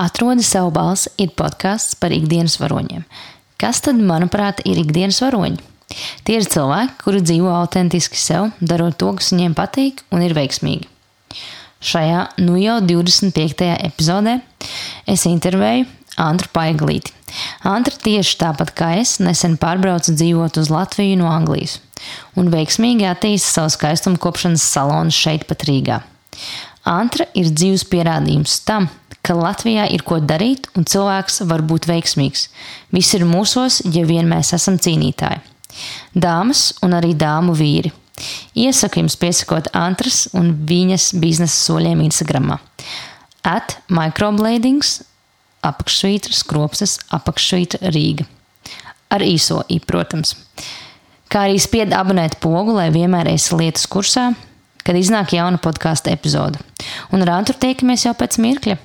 Atrodi savu balsi ir podkāsts par ikdienas varoņiem. Kas tad, manuprāt, ir ikdienas varoņi? Tie ir cilvēki, kuri dzīvo autentiski sev, darot to, kas viņiem patīk un ir veiksmīgi. Šajā nu jau 25. epizodē es intervēju Antru Paiglīti. Antra tieši tāpat kā es nesen pārbrauca dzīvot uz Latviju no Anglijas un veiksmīgi attīsta savu skaistumu kopšanas salonu šeit pat Rīgā. Antra ir dzīves pierādījums tam, ka Latvijā ir ko darīt un cilvēks var būt veiksmīgs. Viss ir mūsos, ja vien mēs esam cīnītāji. Dāmas un arī dāmu vīri. Iesaku jums piesakot Antras un viņas biznesa soļiem Instagram. At microbladings, apakšsvītra, skropstas, apakšsvītra Rīga. Ar īso i, protams. Kā arī spied abonēt pogu, lai vienmēr esi lietas kursā, kad iznāk jauna podkāstu epizode. Un ar Antru tiekamies jau pēc mirkļa.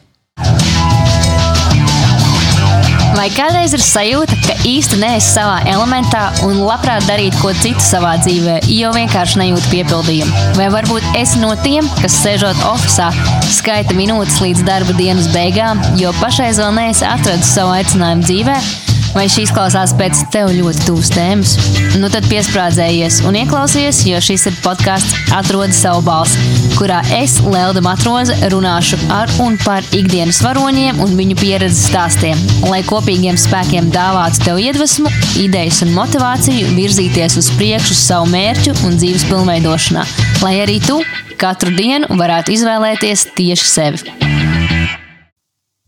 Vai kādreiz ir sajūta, ka īsti neesi savā elementā un labprāt darītu ko citu savā dzīvē, jo vienkārši nejūti piepildījumu? Vai varbūt esi no tiem, kas sēžot oficiālā, skaita minūtes līdz darba dienas beigām, jo pašreiz vēl neesi atradis savu aicinājumu dzīvēm? Vai šīs klausās pēc tev ļoti tuvas tēmas? Nu tad piesprādzējies un ieklausies, jo šis ir podkāsts Atrodi savu balsi, kurā es, Lelda Matroze, runāšu ar un par ikdienas varoņiem un viņu pieredzes stāstiem, lai kopīgiem spēkiem dāvātu tev iedvesmu, idejas un motivāciju virzīties uz priekšu savu mērķu un dzīves pilnveidošanā, lai arī tu katru dienu varētu izvēlēties tieši sevi.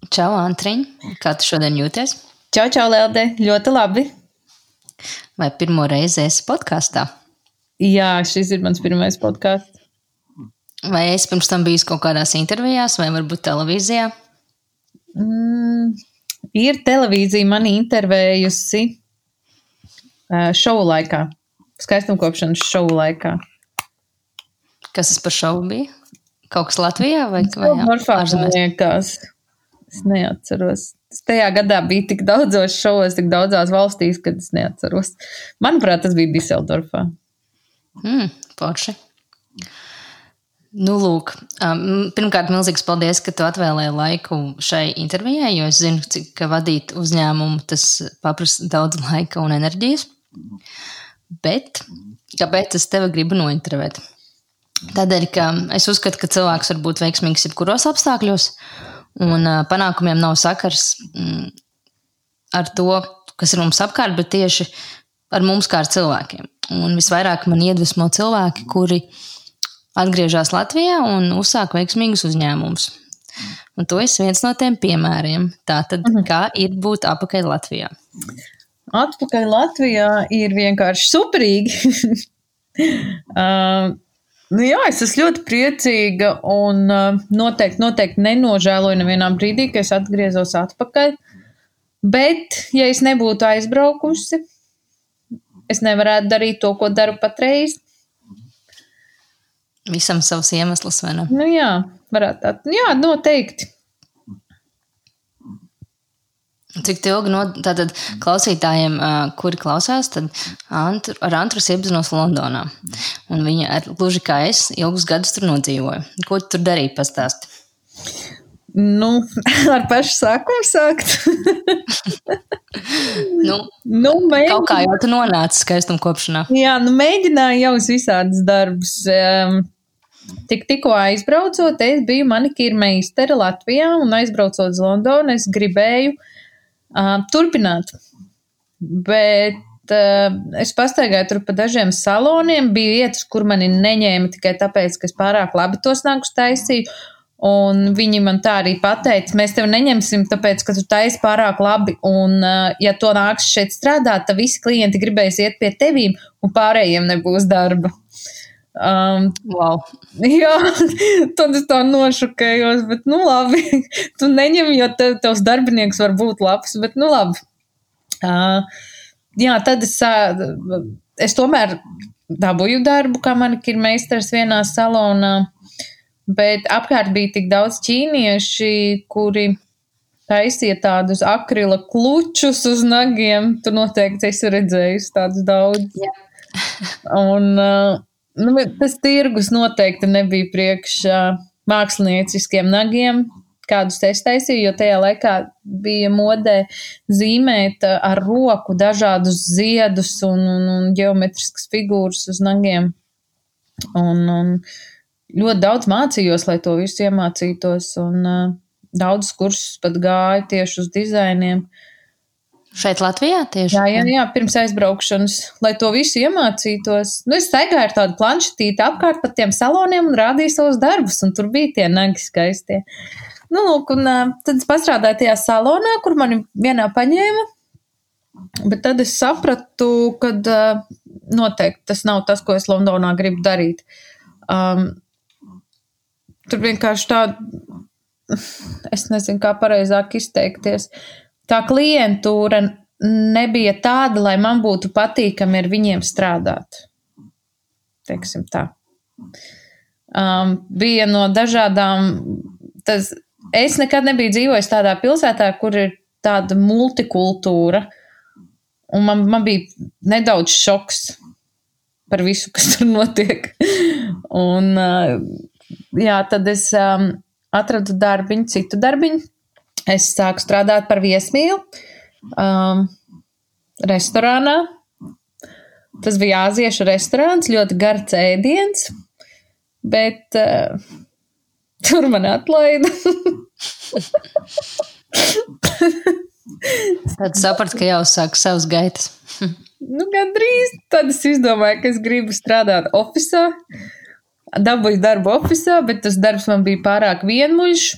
Čau, Antriņ! Kā tu šodien jūties? Čau, čau, Lelde! Ļoti labi! Vai pirmo reizi esi podkāstā? Jā, šis ir mans pirmais podkāsts. Vai es pirms tam biju kaut kādās intervijās, vai varbūt televīzijā? Mm, ir televīzija mani intervējusi šovu laikā, skaistumkopšanas šovu laikā. Kas tas par šovu bija? Kaut kas Latvijā vai, vai ārzemēs? Es neatceros. Tajā gadā biju tik daudzos šovos, tik daudzās valstīs, kad es neatceros. Manuprāt, tas bija Diseldorfā. Mm, Porši. Nu, lūk, um, pirmkārt, milzīgs paldies, ka tu atvēlēji laiku šai intervijai, jo es zinu, cik vadīt uzņēmumu tas prasa daudz laika un enerģijas. Bet kāpēc es tevi gribu nointervēt? Tādēļ, ka es uzskatu, ka cilvēks var būt veiksmīgs jebkuros apstākļos, Un panākumiem nav sakars mm, ar to, kas ir mums apkārt, bet tieši ar mums kā ar cilvēkiem. Un visvairāk man iedvesmo cilvēki, kuri atgriežas Latvijā un uzsāk veiksmīgus uzņēmumus. Un to ir viens no tiem piemēriem. Tātad, mhm. kā ir būt atpakaļ Latvijā? Atpakaļ Latvijā ir vienkārši superīgi. uh, Nu jā, es esmu ļoti priecīga un uh, noteikti, noteikti nenožēloju nevienā brīdī, ka es atgriezos atpakaļ. Bet, ja es nebūtu aizbraukusi, es nevarētu darīt to, ko daru patreiz. Visam savs iemesls, vai ne? Nu jā, varētu tā. Jā, noteikti. Cik ilgi no tātad klausītājiem, kuri klausās, tad Antru, ar Antrus iepazinos Londonā. Un viņa, ar, gluži kā es, ilgus gadus tur nodzīvoja. Ko tu tur darīji? Pastāsti. Nu, ar pašu sākumu sākt. nu, nu, mēģin... Kaut kā jau tu nonāci skaistuma kopšanā. Jā, nu mēģināju jau uz visādas darbus. Um, Tik, tikko aizbraucot, es biju manikīra meistara Latvijā un aizbraucot uz Londonu, es gribēju uh, uh, turpināt. Bet es pastaigāju tur pa dažiem saloniem, bija vietas, kur mani neņēma tikai tāpēc, ka es pārāk labi tos nākus taisīju. Un viņi man tā arī pateica, mēs tevi neņemsim, tāpēc, ka tu taisi pārāk labi. Un, ja to nāks šeit strādāt, tad visi klienti gribēs iet pie tevīm, un pārējiem nebūs darba. Um, wow. Jā, tad es tā nošokējos, bet, nu, labi. tu neņem, jo tev, tavs darbinieks var būt labs, bet, nu, labi. Uh, jā, tad es, uh, es tomēr dabūju darbu, kā manikīra meistars vienā salonā, bet apkārt bija tik daudz ķīnieši, kuri taisīja tādus akrila klučus uz nagiem. Tu noteikti esi redzējis tādus daudz. Jā. Un, uh, nu, tas tirgus noteikti nebija priekš uh, mākslinieciskiem nagiem. kādus es taisīju, jo tajā laikā bija modē zīmēt ar roku dažādus ziedus un, un, un geometriskas figūras uz nagiem. Un, un ļoti daudz mācījos, lai to visu iemācītos, un uh, daudzus kursus pat gāju tieši uz dizainiem. Šeit Latvijā tieši? Jā, jā, jā, pirms aizbraukšanas, lai to visu iemācītos. Nu, es staigāju ar tādu planšetīti apkārt pa tiem saloniem un rādīju savus darbus, un tur bija tie nagi skaistie. Nu, lūk, un uh, tad es pastrādāju tajā salonā, kur mani vienā paņēma. Bet tad es sapratu, ka uh, noteikti tas nav tas, ko es Londonā gribu darīt. Um, tur vienkārši tā, es nezinu, kā pareizāk izteikties. Tā klientūra nebija tāda, lai man būtu patīkami ar viņiem strādāt. Teiksim tā. Um, bija no dažādām, tas es nekad nebiju dzīvojis tādā pilsētā, kur ir tāda multikultūra. Un man, man bija nedaudz šoks par visu, kas tur notiek. un, jā, tad es um, atradu darbiņu, citu darbiņu. Es sāku strādāt par viesmīlu um, restorānā. Tas bija āziešu restorāns, ļoti garš ēdiens, bet uh, Tur man atlaida. Tad sapratu, ka jau sāk savas gaitas. nu, gandrīz tad es izdomāju, ka es gribu strādāt oficiālā. Dabūju darbu oficiālā, bet tas darbs man bija pārāk vienmuļš.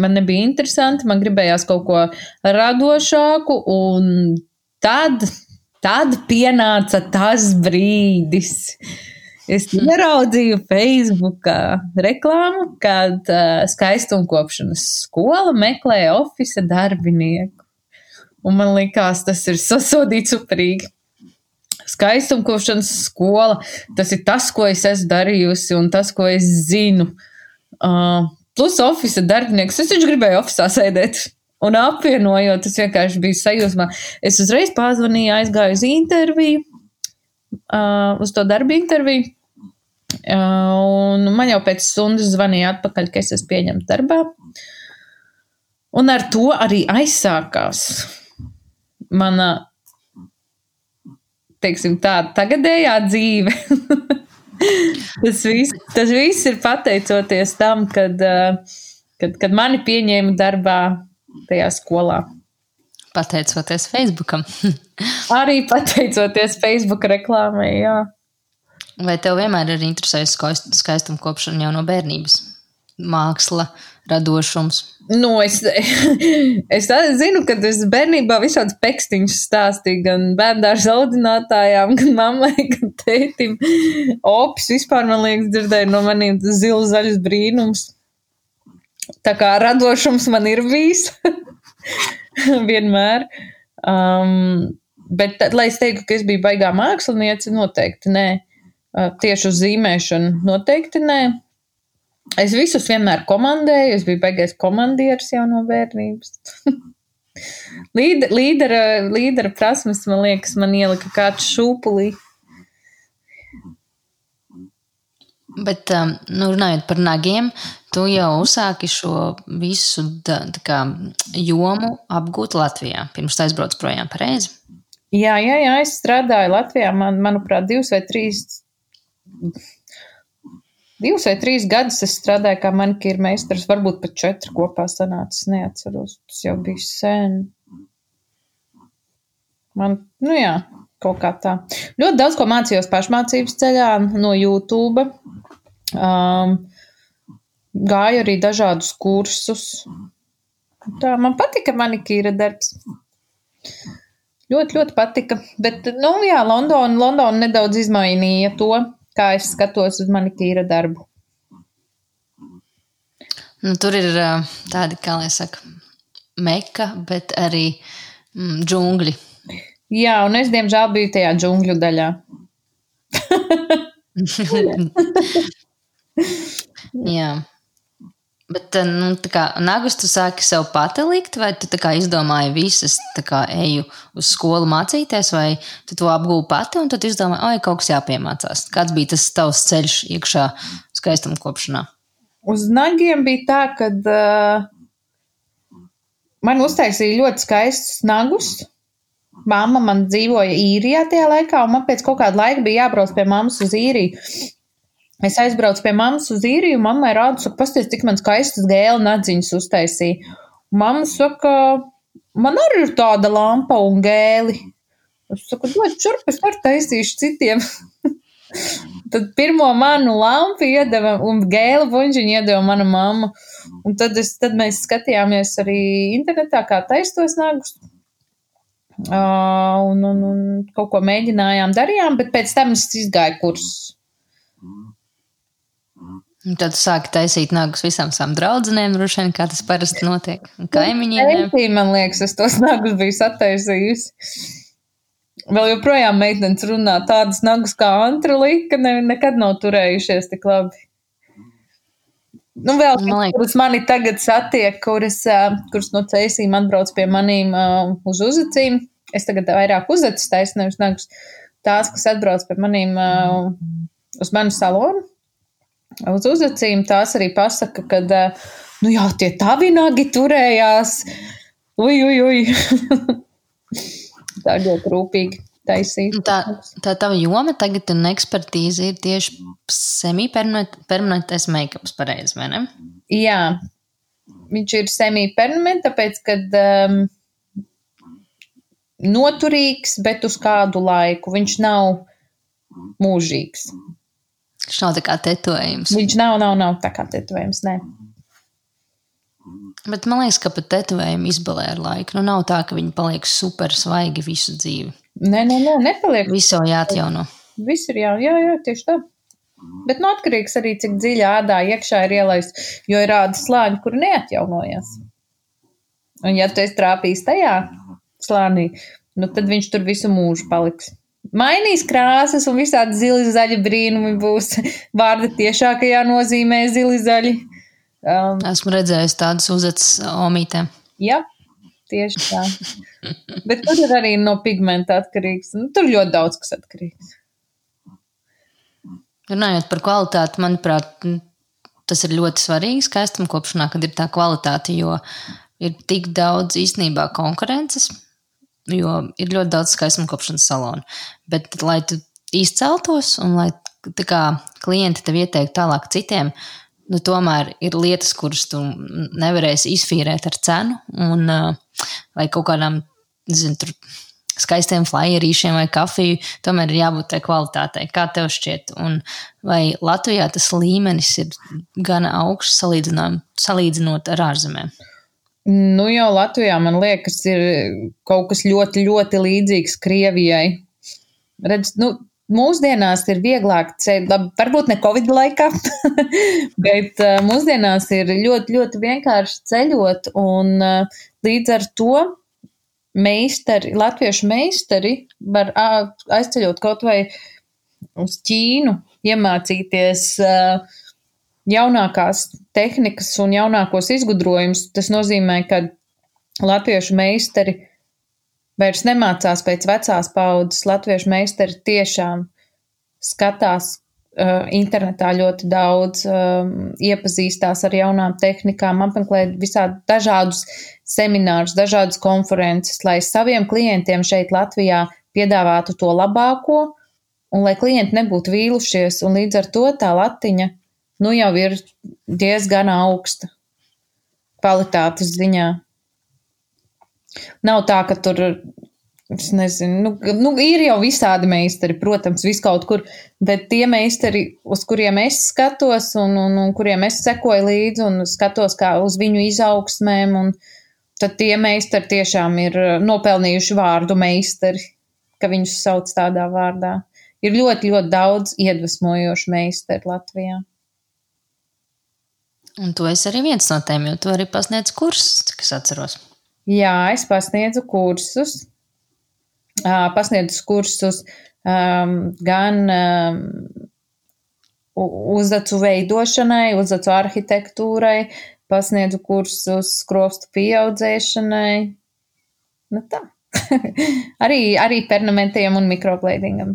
Man nebija interesanti, man gribējās kaut ko radošāku, un tad, tad pienāca tas brīdis, Es ieraudzīju Facebookā reklāmu, kad uh, skaistumkopšanas skola meklē oficiāla darbinieku. Un man liekas, tas ir sasodīts superīgi. Skaistumkopšanas skola, tas ir tas, ko es esmu darījusi un tas, ko es zinu. Uh, plus oficiāla darbinieks. Es taču gribēju oficiālā sēdēt. Un apvienojot, tas vienkārši bija sajūsmā. Es uzreiz pazvanīju, aizgāju uz interviju, uh, uz to darbu interviju. Uh, un man jau pēc stundas zvanīja atpakaļ, ka es esmu pieņemts darbā. Un ar to arī aizsākās mana, teiksim, tā tagadējā dzīve. tas, viss, tas viss ir pateicoties tam, kad, kad, kad mani pieņēma darbā tajā skolā. Pateicoties Facebookam. Arī pateicoties Facebook reklāmai, jā. Vai tev vienmēr ir interesējis skaistuma kopšana jau no bērnības? Māksla, radošums. Nu, es, es zinu, ka es bērnībā visādas pekstiņas stāstīju gan bērnu audzinātājām, gan mammai, gan tētim. Opis vispār, man liekas, dzirdēja no maniem zils zaļus brīnums. Tā kā radošums man ir bijis. vienmēr. Um, bet, lai es teiktu, ka es biju baigā māksliniece, noteikti nē. Uh, tieši uz zīmēšanu noteikti nē. Es visus vienmēr komandēju, es biju beigais komandieris jau no bērnības. Līder, līdera, līdera prasmes, man liekas, man ielika kāds šūpulī. Bet, um, nu, runājot par nagiem, tu jau uzsāki šo visu da, kā, jomu apgūt Latvijā, pirms aizbrauc projām pareizi. Jā, jā, jā, es strādāju Latvijā, man, manuprāt, divus vai trīs, divus vai trīs gadus es strādāju kā manikīra meistars, varbūt pat četri kopā sanācis, neatceros, tas jau bija sen. Man, nu jā, kaut kā tā. Ļoti daudz ko mācījos pašmācības ceļā no YouTube. Um, gāju arī dažādus kursus. Tā man patika manikīra darbs. Ļoti, ļoti patika. Bet, nu, jā, Londona, Londona nedaudz izmainīja to, kā es skatos uz manikīra darbu. Nu, tur ir tādi, kā lai saka, meka, bet arī mm, džungļi. Jā, un es diemžēl biju tajā džungļu daļā. Jā. Bet, nu, kā, nagus tu sāki sev pati likt, vai tu kā, izdomāji visas, kā eju uz skolu mācīties, vai tu to apgūti pati, un tad izdomāji, oi, kaut kas jāpiemācās. Kāds bija tas tavs ceļš iekšā skaistuma kopšanā? Uz nagiem bija tā, ka uh, man uztaisīja ļoti skaistus nagus. Māma man dzīvoja īrijā tajā laikā, un man pēc kaut kāda laika bija jābrauc pie mammas uz īriju. Es aizbraucu pie mammas uz īriju, mammai rāda, saka, pasties, cik man skaistas gēla nadziņas uztaisīja. Mamma saka, man arī ir tāda lampa un gēli. Es saku, dod šurp, es varu taisīšu citiem. tad pirmo manu lampu iedeva un gēlu buļģiņu iedeva mana mamma. Un tad, es, tad mēs skatījāmies arī internetā, kā taistos nagus. Uh, un, un, un kaut ko mēģinājām, darījām, bet pēc tam es izgāju kursus. Un tad sāka taisīt nagus visām savām draudzenēm, droši vien, kā tas parasti notiek. Kaimiņiem. Eipī, man liekas, es tos nagus biju sataisījusi. Vēl joprojām meitenes runā tādas nagus kā Antralika, ne, nekad nav turējušies tik labi. Nu, vēl liekas, kuras mani tagad satiek, kuras, kuras no ceisīm atbrauc pie manīm uh, uz uzacīm. Es tagad vairāk uzacīs taisu, nevis nagus. Tās, kas atbrauc pie manīm uh, uz manu salonu, uz uzacīm, tās arī pasaka, ka, uh, nu jā, tie tavi nagi turējās. Ui, ui, ui. tā ļoti rūpīgi taisīt. Tā, tā tava joma tagad un ekspertīze ir tieši semi-permanentais make-ups, pareizi, vai ne? Jā, viņš ir semi-permanents, tāpēc, kad um, noturīgs, bet uz kādu laiku. Viņš nav mūžīgs. Viņš nav tā kā tetovējums. Viņš nav, nav, nav tā kā tetovējums, nē. Bet man liekas, ka pat tetovējumu izbalē ar laiku. Nu, nav tā, ka viņi paliek super svaigi visu dzīvi. Nē, nē, nē nepaliek. Visu jau jāatjauno. Viss ir jā, jā, jā, tieši tā. Bet nu, atkarīgs arī, cik dziļi ādā iekšā ir ielaists, jo ir ādas slāņi, kur neatjaunojas. Un ja tu esi trāpījis tajā slānī, nu, tad viņš tur visu mūžu paliks. Mainīs krāsas un visādi zili zaļi brīnumi būs vārda tiešākajā nozīmē zili zaļi. Um, Esmu redzējis tādus uzvedas omītēm. Jā, tieši tā. Bet tur ir arī no pigmenta atkarīgs. Nu, tur ļoti daudz kas atkarīgs. Runājot par kvalitāti, manuprāt, tas ir ļoti svarīgi skaistam kopšanā, kad ir tā kvalitāte, jo ir tik daudz īstenībā konkurences, jo ir ļoti daudz skaistuma kopšanas salonu. Bet, lai tu izceltos un lai kā, klienti tev ieteiktu tālāk citiem, nu, tomēr ir lietas, kuras tu nevarēsi izfīrēt ar cenu, un, vai kaut kādām zinu, skaistiem flyerīšiem vai kafiju, tomēr ir jābūt tai kvalitātei. Kā tev šķiet? Un vai Latvijā tas līmenis ir gana augsts salīdzinot ar ārzemēm? Nu, jau Latvijā man liekas, ir kaut kas ļoti, ļoti līdzīgs Krievijai. Redz, nu, mūsdienās ir vieglāk varbūt ne Covid laikā, bet uh, mūsdienās ir ļoti, ļoti vienkārši ceļot, un uh, līdz ar to meistari, latviešu meistari var aizceļot kaut vai uz Ķīnu, iemācīties uh, jaunākās tehnikas un jaunākos izgudrojumus. Tas nozīmē, ka latviešu meistari vairs nemācās pēc vecās paudzes. Latviešu meistari tiešām skatās uh, internetā ļoti daudz, um, iepazīstās ar jaunām tehnikām, apmeklē visādi dažādus seminārus, dažādas konferences, lai saviem klientiem šeit Latvijā piedāvātu to labāko un lai klienti nebūtu vīlušies, un līdz ar to tā latiņa nu jau ir diezgan augsta kvalitātes ziņā. Nav tā, ka tur, es nezinu, nu, nu, ir jau visādi meistari, protams, vis kaut kur, bet tie meistari, uz kuriem es skatos un, un, un kuriem es sekoju līdzi un skatos kā uz viņu izaugsmēm, un tad tie meistari tiešām ir nopelnījuši vārdu meistari, ka viņus sauc tādā vārdā. Ir ļoti, ļoti daudz iedvesmojošu meistaru Latvijā. Un tu esi arī viens no tiem, jo tu arī pasniedz kursus, cik es atceros. Jā, es pasniedzu kursus. Pasniedzu kursus um, gan um, uzacu veidošanai, uzacu arhitektūrai, pasniedzu kursus skropstu pieaudzēšanai. Nu tā. arī, arī pernamentiem un mikroblēdingam.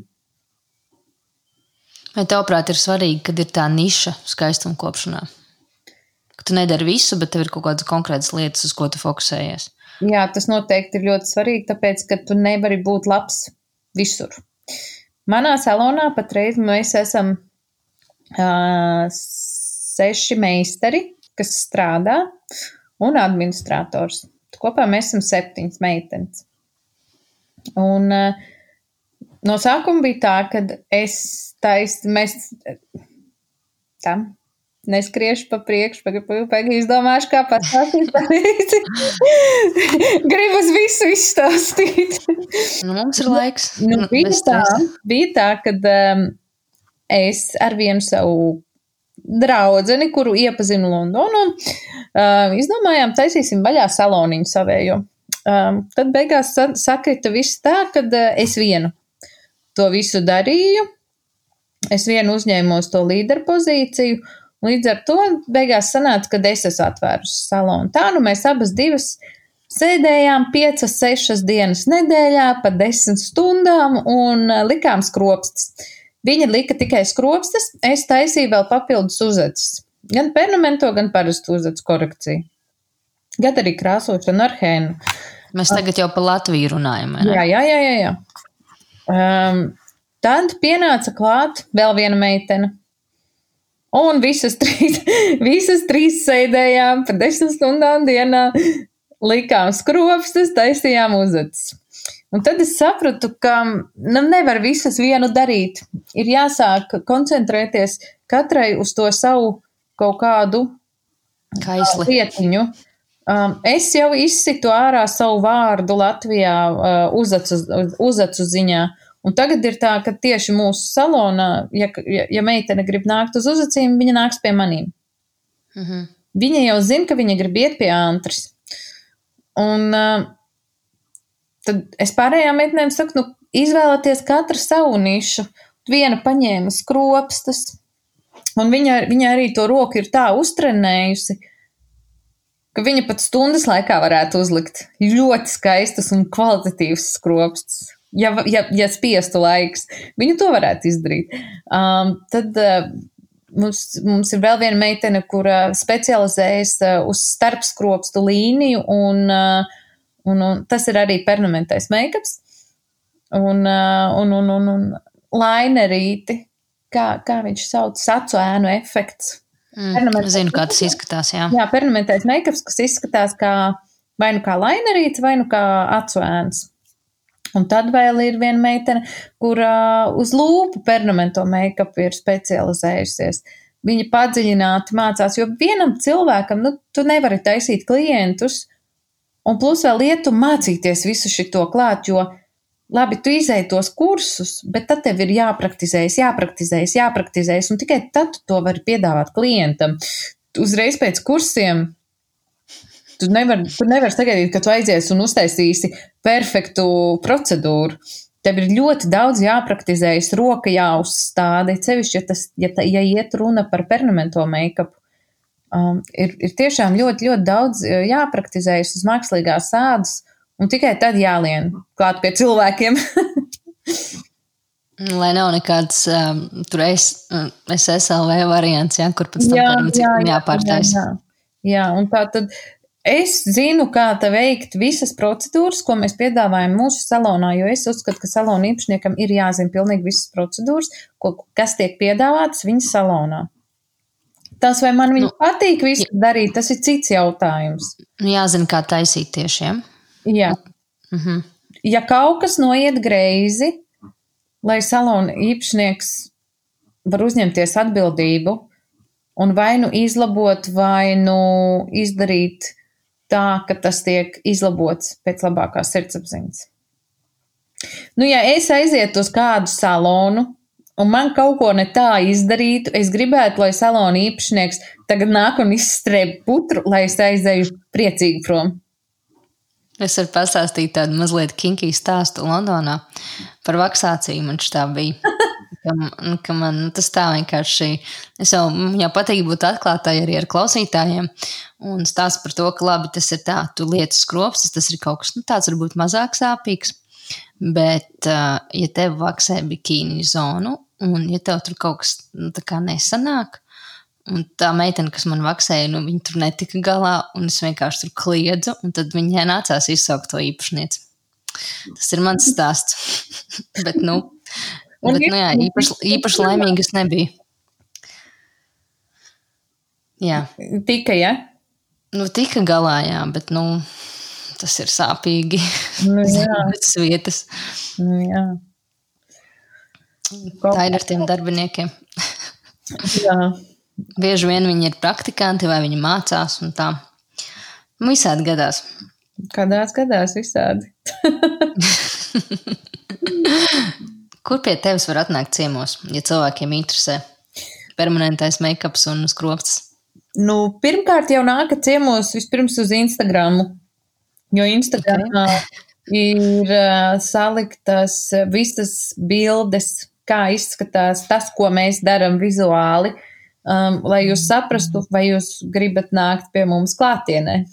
Vai tavuprāt ir svarīgi, kad ir tā niša skaistuma kopšanā? ka tu nedari visu, bet tev ir kaut kādas konkrētas lietas, uz ko tu fokusējies. Jā, tas noteikti ir ļoti svarīgi, tāpēc, ka tu nevari būt labs visur. Manā salonā patreiz mēs esam uh, seši meistari, kas strādā, un administrators. Kopā mēs esam septiņas meitenes. Un uh, no sākuma bija tā, ka es taisnu, mēs tam neskriešu pa priekšu, pagaidi izdomāšu, kā pastāstīt pareizi. Gribas visu izstāstīt. nu, mums ir laiks. Nu, bija, tā, bija tā, ka um, es ar vienu savu draudzeni, kuru iepazinu Londonu, uh, izdomājām taisīsim vaļā saloniņu savējo. Um, tad beigās sakrita viss tā, ka uh, es vienu to visu darīju. Es vienu uzņēmos to līderu pozīciju, Līdz ar to beigās sanāca, ka es esmu atvērusi salonu. Tā nu mēs abas divas sēdējām piecas, sešas dienas nedēļā pa desmit stundām un eh, likām skropstas. Viņa lika tikai skropstas, es taisīju vēl papildus uzacis. Gan permanento, gan parastu uzacis korekciju. Gan arī krāsošanu ar hēnu. Mēs tagad jau par Latviju runājam. Jā, jā, jā, jā. jā. Um, tad pienāca klāt vēl viena meitene, Un visas trīs, visas trīs sēdējām par desmit stundām dienā, likām skropstas, taisījām uzacis. Un tad es sapratu, ka nu, nevar visas vienu darīt. Ir jāsāk koncentrēties katrai uz to savu kaut kādu Kaisli. lietiņu. Um, es jau izsitu ārā savu vārdu Latvijā uh, uzacu, uzacu ziņā. Un tagad ir tā, ka tieši mūsu salonā, ja, ja, ja meitene grib nākt uz uzacīm, viņa nāks pie manīm. Mm -hmm. Viņa jau zina, ka viņa grib iet pie antras. Un uh, tad es pārējām meitenēm saku, nu, izvēlieties katru savu nišu. Viena paņēma skropstas, un viņa, viņa arī to roku ir tā uztrenējusi, ka viņa pat stundas laikā varētu uzlikt ļoti skaistas un kvalitatīvas skropstas ja, ja, ja spiestu laiks, viņu to varētu izdarīt. Um, tad uh, mums, mums ir vēl viena meitene, kura specializējas uh, uz starpskropstu līniju, un, uh, un, un tas ir arī permanentais make-ups. Un, uh, un, un, un, un lainerīti, kā, kā viņš sauc, sacu ēnu efekts. Mm, zinu, kā tas izskatās, jā. Jā, permanentais make-ups, kas izskatās kā vai nu kā lainerīts, vai nu kā acu ēns. Un tad vēl ir viena meitene, kur uh, uz lūpu permanento make-up ir specializējusies. Viņa padziļināti mācās, jo vienam cilvēkam, nu, tu nevari taisīt klientus, un plus vēl lietu mācīties visu šito klāt, jo, labi, tu izēji tos kursus, bet tad tev ir jāpraktizējas, jāpraktizējas, jāpraktizējas, un tikai tad tu to vari piedāvāt klientam. Uzreiz pēc kursiem Tu nevari nevar sagaidīt, ka tu aizies un uztaisīsi perfektu procedūru. Tev ir ļoti daudz jāpraktizējas, roka jāuzstāda, sevišķi, ja, tas, ja, ta, ja iet runa par permanento make-up. Um, ir, ir tiešām ļoti, ļoti daudz uh, jāpraktizējas uz mākslīgās ādas, un tikai tad jālien klāt pie cilvēkiem. Lai nav nekāds um, tur es, SSLV variants, ja, kur pēc tam jā, jā, jā, jāpārtaisa. Jā, jā. jā, un tā tad Es zinu, kā tā veikt visas procedūras, ko mēs piedāvājam mūsu salonā, jo es uzskatu, ka salona īpašniekam ir jāzina pilnīgi visas procedūras, ko, kas tiek piedāvātas viņa salonā. Tas, vai man viņa nu, patīk visu jā. darīt, tas ir cits jautājums. Nu, jāzina, kā taisīt tiešiem. Jā. Mhm. Ja kaut kas noiet greizi, lai salona īpašnieks var uzņemties atbildību un vai nu izlabot, vai nu izdarīt tā, ka tas tiek izlabots pēc labākās sirdsapziņas. Nu, ja es aizietu uz kādu salonu, un man kaut ko ne tā izdarītu, es gribētu, lai salona īpašnieks tagad nāk un izstrēp putru, lai es aizēju priecīgi prom. Es varu pastāstīt tādu mazliet kinkiju stāstu Londonā par vaksāciju. Man šī tā bija. Ka, ka man tas tā vienkārši, es jau, jau patīk būt atklātai arī ar klausītājiem un stāst par to, ka labi, tas ir tā, tu lietas skropstas, tas ir kaut kas nu, tāds varbūt mazāk sāpīgs, bet ja tev vaksē bikīni zonu un ja tev tur kaut kas nu, tā kā nesanāk, un tā meitene, kas man vaksēja, nu, viņa tur netika galā, un es vienkārši tur kliedzu, un tad viņai nācās izsaukt to īpašnieci. Tas ir mans stāsts. bet, nu, bet, nu jā, īpaši, īpaši laimīgas nebija. Jā. Tika, ja? Nu, tika galā, jā, bet, nu, tas ir sāpīgi. Nu. Tas vietas. Nu, jā. Tā ir ar tiem darbiniekiem. jā. Bieži vien viņi ir praktikanti vai viņi mācās un tā. Visādi gadās. Kādās gadās visādi. Kur pie tevis var atnākt ciemos, ja cilvēkiem interesē permanentais make-ups un skropsts? Nu, pirmkārt jau nāka ciemos vispirms uz Instagram, jo Instagramā okay. ir uh, saliktas visas bildes, kā izskatās tas, ko mēs darām vizuāli. Um, lai jūs saprastu, vai jūs gribat nākt pie mums klātienē.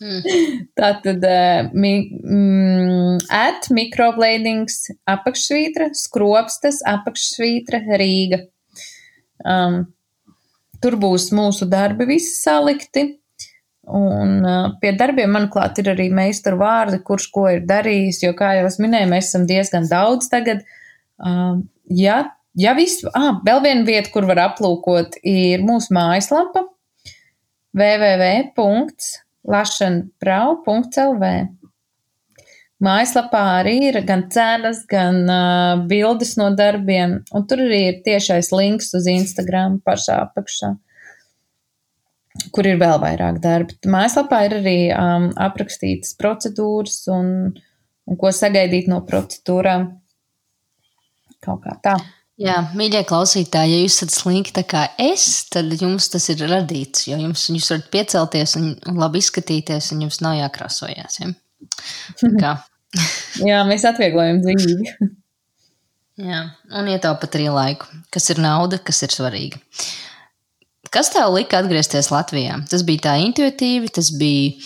Mm. Tātad, uh, mi, mm, at mikrobladings apakšsvītra, skropstas apakšsvītra Rīga. Um, tur būs mūsu darbi visi salikti. Un uh, pie darbiem, manuprāt, ir arī meistaru vārdi, kurš ko ir darījis, jo, kā jau es minēju, mēs esam diezgan daudz tagad. Uh, ja Ja viss, ah, vēl viena vieta, kur var aplūkot, ir mūsu mājaslapa www.lašanprau.lv. Mājaslapā arī ir gan cenas, gan uh, bildes no darbiem, un tur arī ir tiešais links uz Instagram pašā apakšā, kur ir vēl vairāk darbi. Mājaslapā ir arī um, aprakstītas procedūras un, un ko sagaidīt no procedūrām. Kaut kā tā. Jā, mīļie klausītāji, ja jūs esat slinki kā es, tad jums tas ir radīts, jo jums, jūs varat piecelties un, un labi izskatīties, un jums nav jākrāsojas. Ja? Jā, mēs atvieglojam dzīvi. Jā, un ietaupat arī laiku, kas ir nauda, kas ir svarīga. Kas tev lika atgriezties Latvijā? Tas bija tā intuitīvi, tas bija,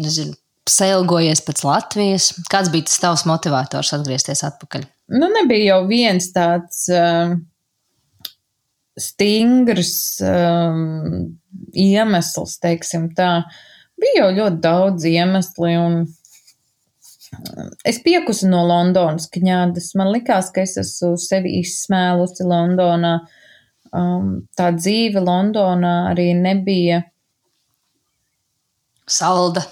nezinu, sailgojies pēc Latvijas. Kāds bija tas tavs motivators atgriezties atpakaļ? Nu, nebija jau viens tāds uh, stingrs um, iemesls, teiksim tā. Bija jau ļoti daudz iemesli, un es piekusu no Londonas kņādas. Man likās, ka es esmu sevi izsmēlusi Londonā. Um, tā dzīve Londonā arī nebija Salda.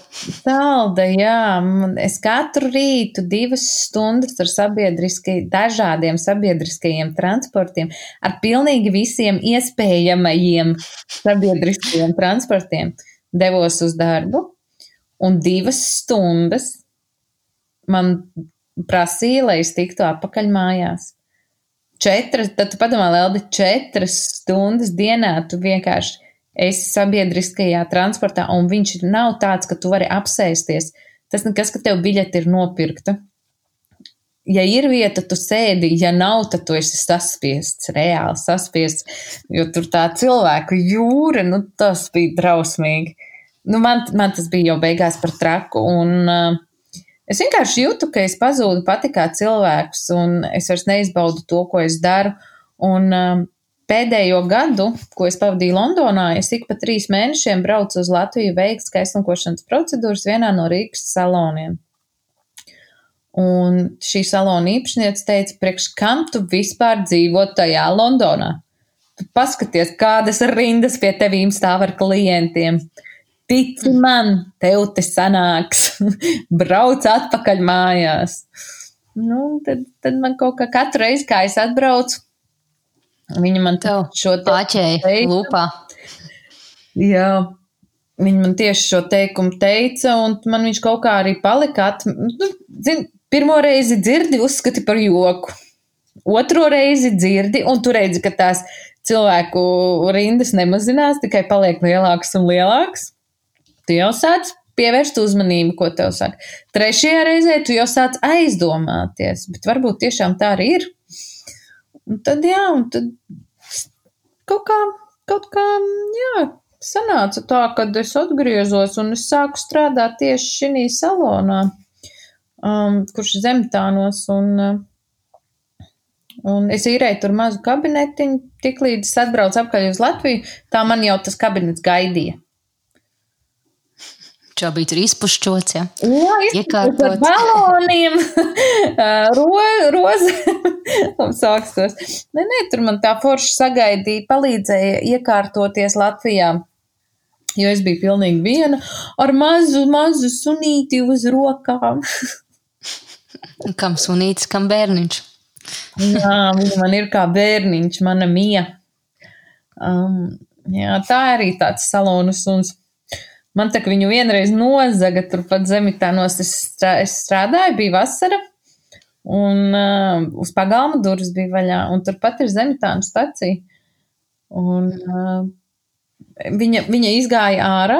Salda, jā. Es katru rītu divas stundas ar sabiedriski, dažādiem sabiedriskajiem transportiem, ar pilnīgi visiem iespējamajiem sabiedriskajiem transportiem devos uz darbu, un divas stundas man prasīja, lai es tiktu atpakaļ mājās. Četras, tad tu padomā, Leldi, četras stundas dienā tu vienkārši esi sabiedriskajā transportā, un viņš nav tāds, ka tu vari apsēsties. Tas nekas, ka tev biļete ir nopirkta. Ja ir vieta, tu sēdi, ja nav, tad tu esi saspiests, reāli saspiests, jo tur tā cilvēku jūra, nu tas bija drausmīgi. Nu, man, man tas bija jau beigās par traku, un uh, es vienkārši jūtu, ka es pazūdu pati kā cilvēks, un es vairs neizbaudu to, ko es daru, un uh, Pēdējo gadu, ko es pavadīju Londonā, es ik pa trīs mēnešiem braucu uz Latviju veikt skaistumkošanas procedūras vienā no Rīgas saloniem. Un šī salona īpašniece teica, priekš kam tu vispār dzīvo tajā Londonā? Tu paskaties, kādas rindas pie tevīm stāv ar klientiem. Tici man, tev te sanāks, brauc atpakaļ mājās. Nu, tad, tad man kaut kā katru reizi, kā es atbraucu, Viņa man Tev šo pāķēju lūpā. Jā, viņa man tieši šo teikumu teica, un man viņš kaut kā arī palika. At, nu, zin, pirmo reizi dzirdi, uzskati par joku. Otro reizi dzirdi, un tu redzi, ka tās cilvēku rindas nemazinās, tikai paliek lielākas un lielākas. Tu jau sāc pievērst uzmanību, ko tev saka. Trešajā reizē tu jau sāc aizdomāties, bet varbūt tiešām tā arī ir. Un tad, jā, un tad kaut kā, kaut kā, jā, sanāca tā, kad es atgriezos un es sāku strādāt tieši šī salonā, um, kurš zemtānos un, Un es īrēju tur mazu kabinetiņu, tik līdz es atbraucu atpakaļ uz Latviju, tā man jau tas kabinets gaidīja. Bija tur izpušķots, ja? Jā, Iekārtots. ar baloniem, ro, roze, sākstos. Nē, nē, tur man tā forši sagaidīja, palīdzēja iekārtoties Latvijā. Jo es biju pilnīgi viena ar mazu, mazu sunīti uz rokām. Kam sunītis, kam bērniņš. Jā, man ir kā bērniņš, mana mija. Um, jā, tā arī tāds salonu suns. Man tā, ka viņu vienreiz nozaga turpat zemitānos, es, strā, es strādāju, bija vasara, un uh, uz pagalma durvis bija vaļā, un turpat ir zemitāna stacija. Un uh, viņa, viņa izgāja ārā,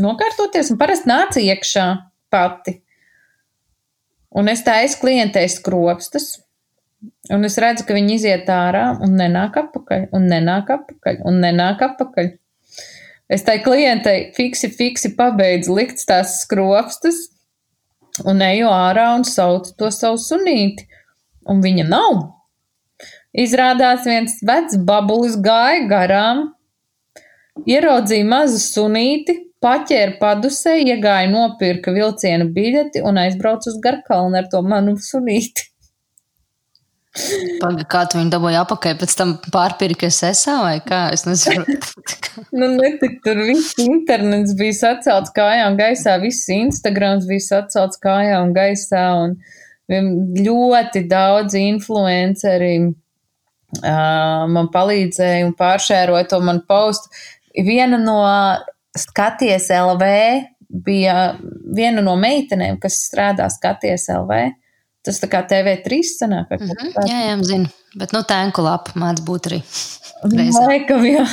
nokārtoties, un parasti nāca iekšā pati. Un es taisu klientei skropstas, un es redzu, ka viņi iziet ārā un nenāk apakaļ, un nenāk apakaļ, un nenāk apakaļ. Es tai klientei fiksi, fiksi pabeidzu likt tās skropstas un eju ārā un saucu to savu sunīti. Un viņa nav. Izrādās viens vecs babulis gāja garām, ieraudzīja mazu sunīti, paķēra padusē, iegāja nopirka vilciena biļeti un aizbrauca uz Garkalnu ar to manu sunīti. Paga, kā tu viņu dabūji apakaļ, pēc tam pārpirkies esā vai kā? Es nezinu. Nu, netik, tur viss internets bija sacelts kājām gaisā, viss Instagrams bija sacelts kājām gaisā un ļoti daudz influenceri uh, man palīdzēja un pāršēroja to man postu. Viena no skaties LV bija viena no meitenēm, kas strādā skaties LV. Tas tā kā TV3 sanāk. Mm -hmm. Jā, jā, zinu. Bet, nu, tēnku lapa māc būt arī. Laikam, jā.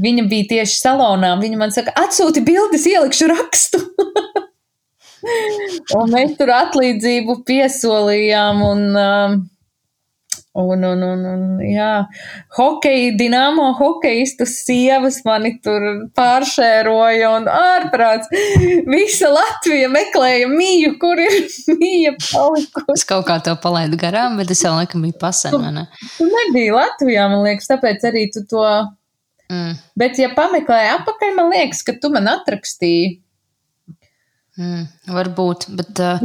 Viņa bija tieši salonā. Viņa man saka, atsūti bildes, ielikšu rakstu. un mēs tur atlīdzību piesolījām un, um, un, un, un, un jā, hokeja, dināmo hokeistu sievas mani tur pāršēroja un ārprāts. Visa Latvija meklēja mīju, kur ir mīja palikusi. Es kaut kā to palaidu garām, bet es jau laikam biju pasen, vai ne? Tu nebija Latvijā, man liekas, tāpēc arī tu to. Mm. Bet, ja pameklēji apakaļ, man liekas, ka tu man atrakstīji. Mm, varbūt, bet uh,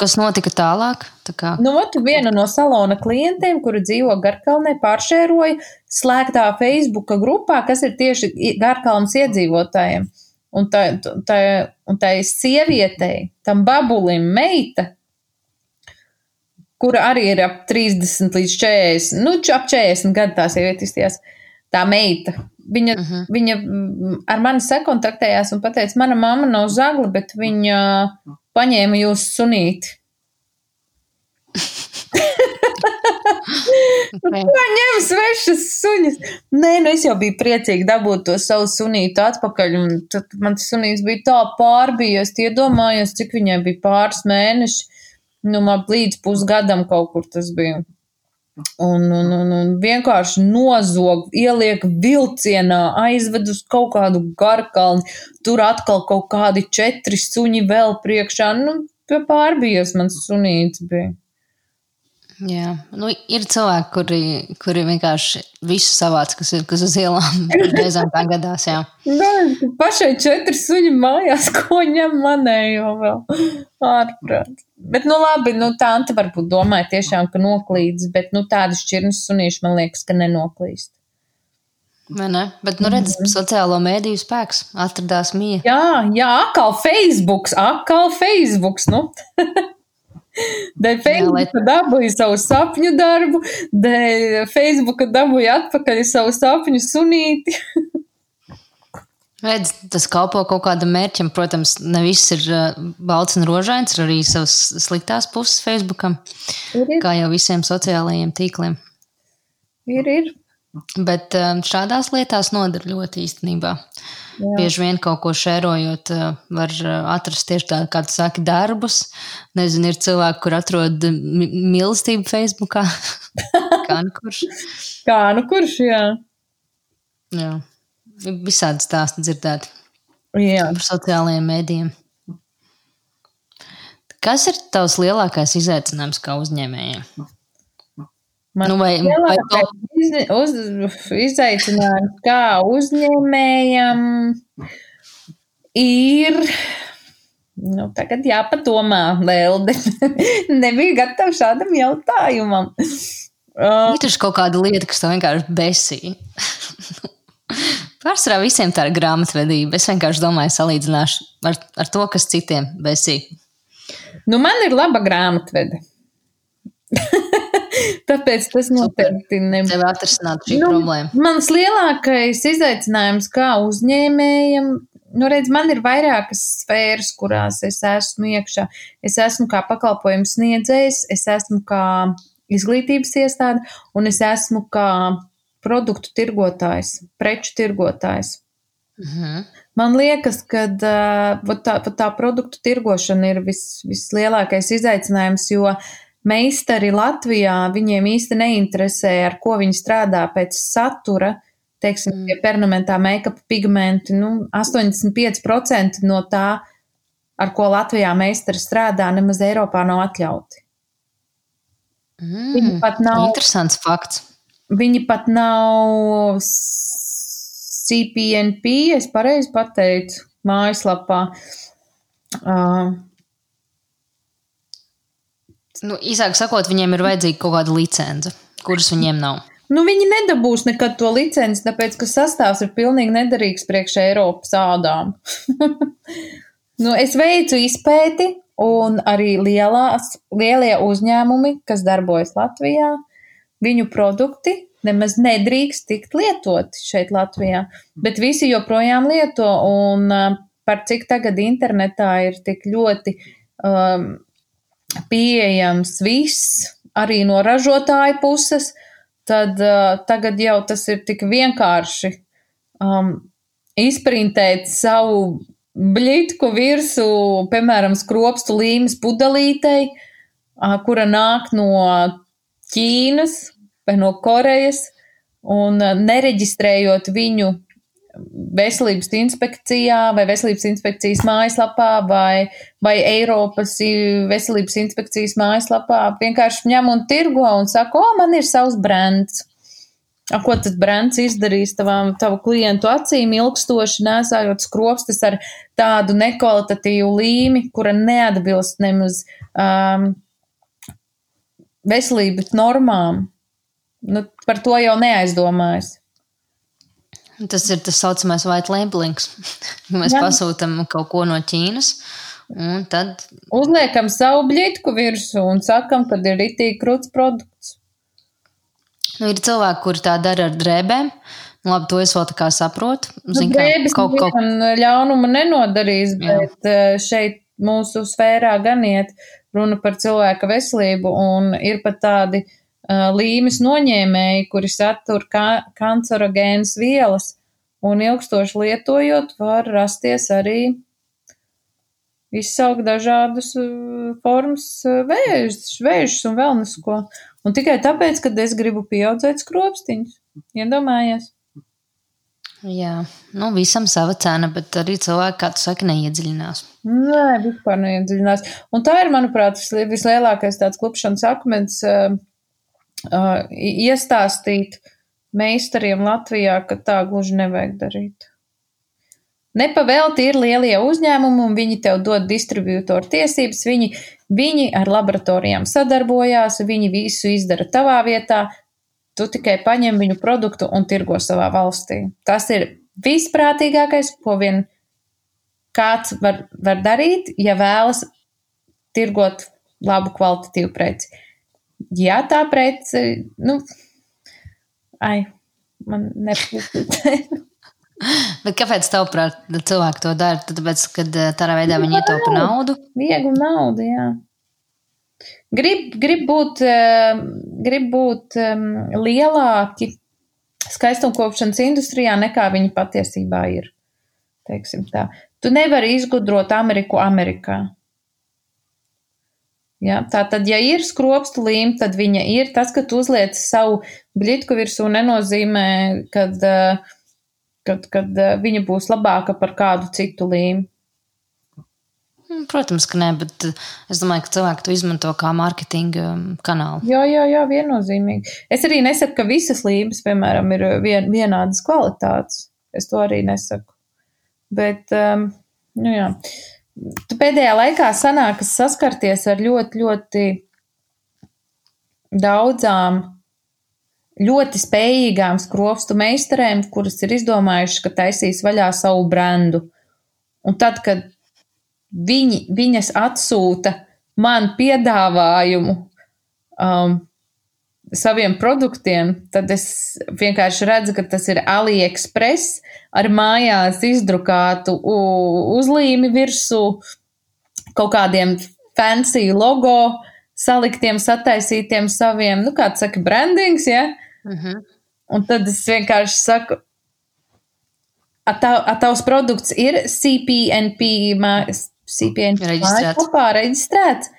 kas notika tālāk? Tā kā, Nu, ot, viena no salona klientiem, kura dzīvo Garkalnē, pāršēroja slēgtā Facebook grupā, kas ir tieši Garkalnas iedzīvotājiem. Un tā, tā, un tā ir sievietei, tam babulim meita, kura arī ir ap 30 līdz 40, nu, ap 40 gadu tā sieviete izties. Tā meita. Viņa, uh Mhm. -huh. viņa mm, ar mani sakontaktējās un teica, mana mamma nav zagla, bet viņa paņēma jūsu sunīti. okay. Ņem svešas suņas. Nē, nu es jau biju priecīga dabūt to savu sunītu atpakaļ, un tad man tas sunīts bija tā pārbijies, iedomājos, cik viņai bija pāris mēneši, nu man līdz pusgadam kaut kur tas bija. Un, un, un, un vienkārši nozog, ieliek vilcienā, aizved uz kaut kādu garkalni, tur atkal kaut kādi četri suņi vēl priekšā, nu, pārbijies mans sunīts bija. Jā, nu, ir cilvēki, kuri, kuri vienkārši visu savāc, kas ir kas uz ielām. Reizēm tā gadās, jā. Nu, pašai četri suņi mājās, ko ņem manējo vēl ārprāt. Bet, nu labi, nu tante varbūt domāja tiešām, ka noklīdz, bet, nu tādi šķirnes sunīši man liekas, ka nenoklīst. Vai ne? Bet, nu, redz, sociālo mēdīju spēks atradās mīja. Jā, jā, atkal Facebooks, atkal Facebooks, nu. Dēļ Facebooka dabūja savu sapņu darbu, dēļ Facebooka dabūja atpakaļ savu sapņu sunīti. Redz, tas kalpo kaut kādam mērķim. Protams, ne viss ir uh, balts un rožains, ir arī savas sliktās puses Facebookam, Ir, ir, kā jau visiem sociālajiem tīkliem. ir. ir. Bet um, šādās lietās noder ļoti īstenībā. Jā. Bieži vien kaut ko šērojot, uh, var uh, atrast tieši tādu, kā tu saki, darbus. Nezinu, ir cilvēki, kur atrod mi- mīlestību Facebookā. kā nu kurš? Kā, nu kurš, jā. Jā. Visādi stāsti dzirdēti Jā. par sociālajiem mēdījiem. Kas ir tavs lielākais izaicinājums kā uzņēmējiem? Man Nu, vai- vai lielākais iz- uz, izaicinājums kā uzņēmējam ir. Nu, tagad jāpadomā, Lelde. Nebija gatava šādam jautājumam. Uh, Ir taču kaut kāda lieta, kas tev vienkārši besī. Pārsvarā visiem tā ir grāmatvedība. Es vienkārši domāju, salīdzināšu ar, ar to, kas citiem besī. nu, man ir laba grāmatvede. Tāpēc tas noteikti nebūs. Tev atrisināt šī Nu, problēma. Mans lielākais izaicinājums kā uzņēmējam, nu, redz, man ir vairākas sfēras, kurās es esmu iekšā. Es esmu kā pakalpojums sniedzējs, es esmu kā izglītības iestāde, un es esmu kā produktu tirgotājs, preču tirgotājs. Mhm. Man liekas, ka uh, tā, tā produktu tirgošana ir vis, vislielākais izaicinājums, jo meistari Latvijā viņiem īsti neinteresē, ar ko viņi strādā pēc satura. Teiksim, Mm. mm. permanentā make-up pigmenti, nu, 85% no tā, ar ko Latvijā meistari strādā, nemaz Eiropā nav atļauti. Viņi Mm. pat nav, Interesants fakts. viņi pat nav CPNP, es pareizi pateicu, mājaslapā. Uh, Nu, īsāk sakot, viņiem ir vajadzīga kaut kāda licence, kuras viņiem nav. Nu, viņi nedabūs nekad to licenci, tāpēc, ka sastāvs ir pilnīgi nederīgs priekš Eiropas ādām. nu, es veicu izpēti, un arī lielās, lielie uzņēmumi, kas darbojas Latvijā, viņu produkti nemaz nedrīkst tikt lietoti šeit Latvijā, bet visi joprojām lieto, un uh, par cik tagad internetā ir tik ļoti um, pieejams viss, arī no ražotāja puses, tad uh, tagad jau tas ir tik vienkārši um, izprintēt savu blītku virsū, piemēram, skropstu līmes pudelītei, uh, kura nāk no Ķīnas vai no Korejas, un uh, nereģistrējot viņu veselības inspekcijā vai veselības inspekcijas mājaslapā vai, vai Eiropas veselības inspekcijas mājaslapā vienkārši ņem un tirgo un saka, o, man ir savs brands. A, ko tas brands izdarīs tavām, tavu klientu acīm ilgstoši nesājot skropstas ar tādu nekvalitatīvu līmi, kura neatbilst nemaz um, veselības normām. Nu, par to jau neaizdomājas. Tas ir tas saucamais white labelings. Mēs Jā. pasūtām kaut ko no Ķīnas, un tad Uzliekam savu bļitku virsū un sakam, ka ir itī krūts produkts. nu, ir cilvēki, kuri tā dara ar drēbēm. Nu, labi, to es vēl tā kā saprotu. Nu, Zin, kā Drēbes kaut, kaut, nevienam ļaunumu nenodarīs, Jā. bet eh, šeit mūsu sfērā gan iet runa par cilvēka veselību un ir pat tādi uh, līmes noņēmēji, kuri satur ka kancerogēnas vielas un ilgstoši lietojot var rasties arī izsaukt dažādus uh, formas vēžus, vēžus un vēl nesko. Un tikai tāpēc, ka es gribu pieaudzēt skropstiņus. Iedomājies! jā, nu, visam sava cena, bet arī cilvēki, kā tu saki, neiedziļinās. Nē, vispār neiedziļinās. Un tā ir, manuprāt, visli- vislielākais tāds klupšanas akmens uh, uh, iestāstīt meistariem Latvijā, ka tā gluži nevajag darīt. Nepavēlti ir lielie uzņēmumi, un viņi tev dod distribūtoru tiesības. Viņi, viņi ar laboratorijām sadarbojās, viņi visu izdara tavā vietā. Tu tikai paņem viņu produktu un tirgo savā valstī. Tas ir visprātīgākais, ko vien kāds var, var darīt, ja vēlas tirgot labu kvalitatīvu preci. Ja tā prece, nu, ai, man nepatīk. Bet kāpēc tavuprāt cilvēki to dara? Tāpēc, ka eh, tādā veidā viņi ietaupa naudu. Viegli nauda, jā. Grib, grib būt, eh, grib būt um, lielāki skaistumkopšanas industrijā nekā viņi patiesībā ir. Teiksim tā. Tu nevari izgudrot Ameriku Amerikā. Ja, tā tad, ja ir skropstu līme, tad viņa ir. Tas, ka tu uzliec savu bļitku virsū, nenozīmē, kad, eh, kad, kad eh, viņa būs labāka par kādu citu līmi. Protams, ka nē, bet eh, es domāju, ka cilvēki to izmanto kā mārketinga um, kanālu. Jā, jā, jā, viennozīmīgi. Es arī nesaku, ka visas lības, piemēram, ir vien, vienādas kvalitātes. Es to arī nesaku. Bet, um, nu jā. Tu pēdējā laikā sanākas saskarties ar ļoti, ļoti daudzām ļoti spējīgām skropstu meistarēm, kuras ir izdomājušas, ka taisīs vaļā savu brendu. Un tad, kad viņi, viņas atsūta man piedāvājumu um, saviem produktiem, tad es vienkārši redzu, ka tas ir AliExpress ar mājās izdrukātu uzlīmi virsū, kaut kādiem fancy logo, saliktiem, sataisītiem saviem, nu, kā tu saki, brandings, ja? Uh mhm. -huh. Un tad es vienkārši saku, a tavs produkts ir CPNP, CPNP reģistrēts. Kopā reģistrēts.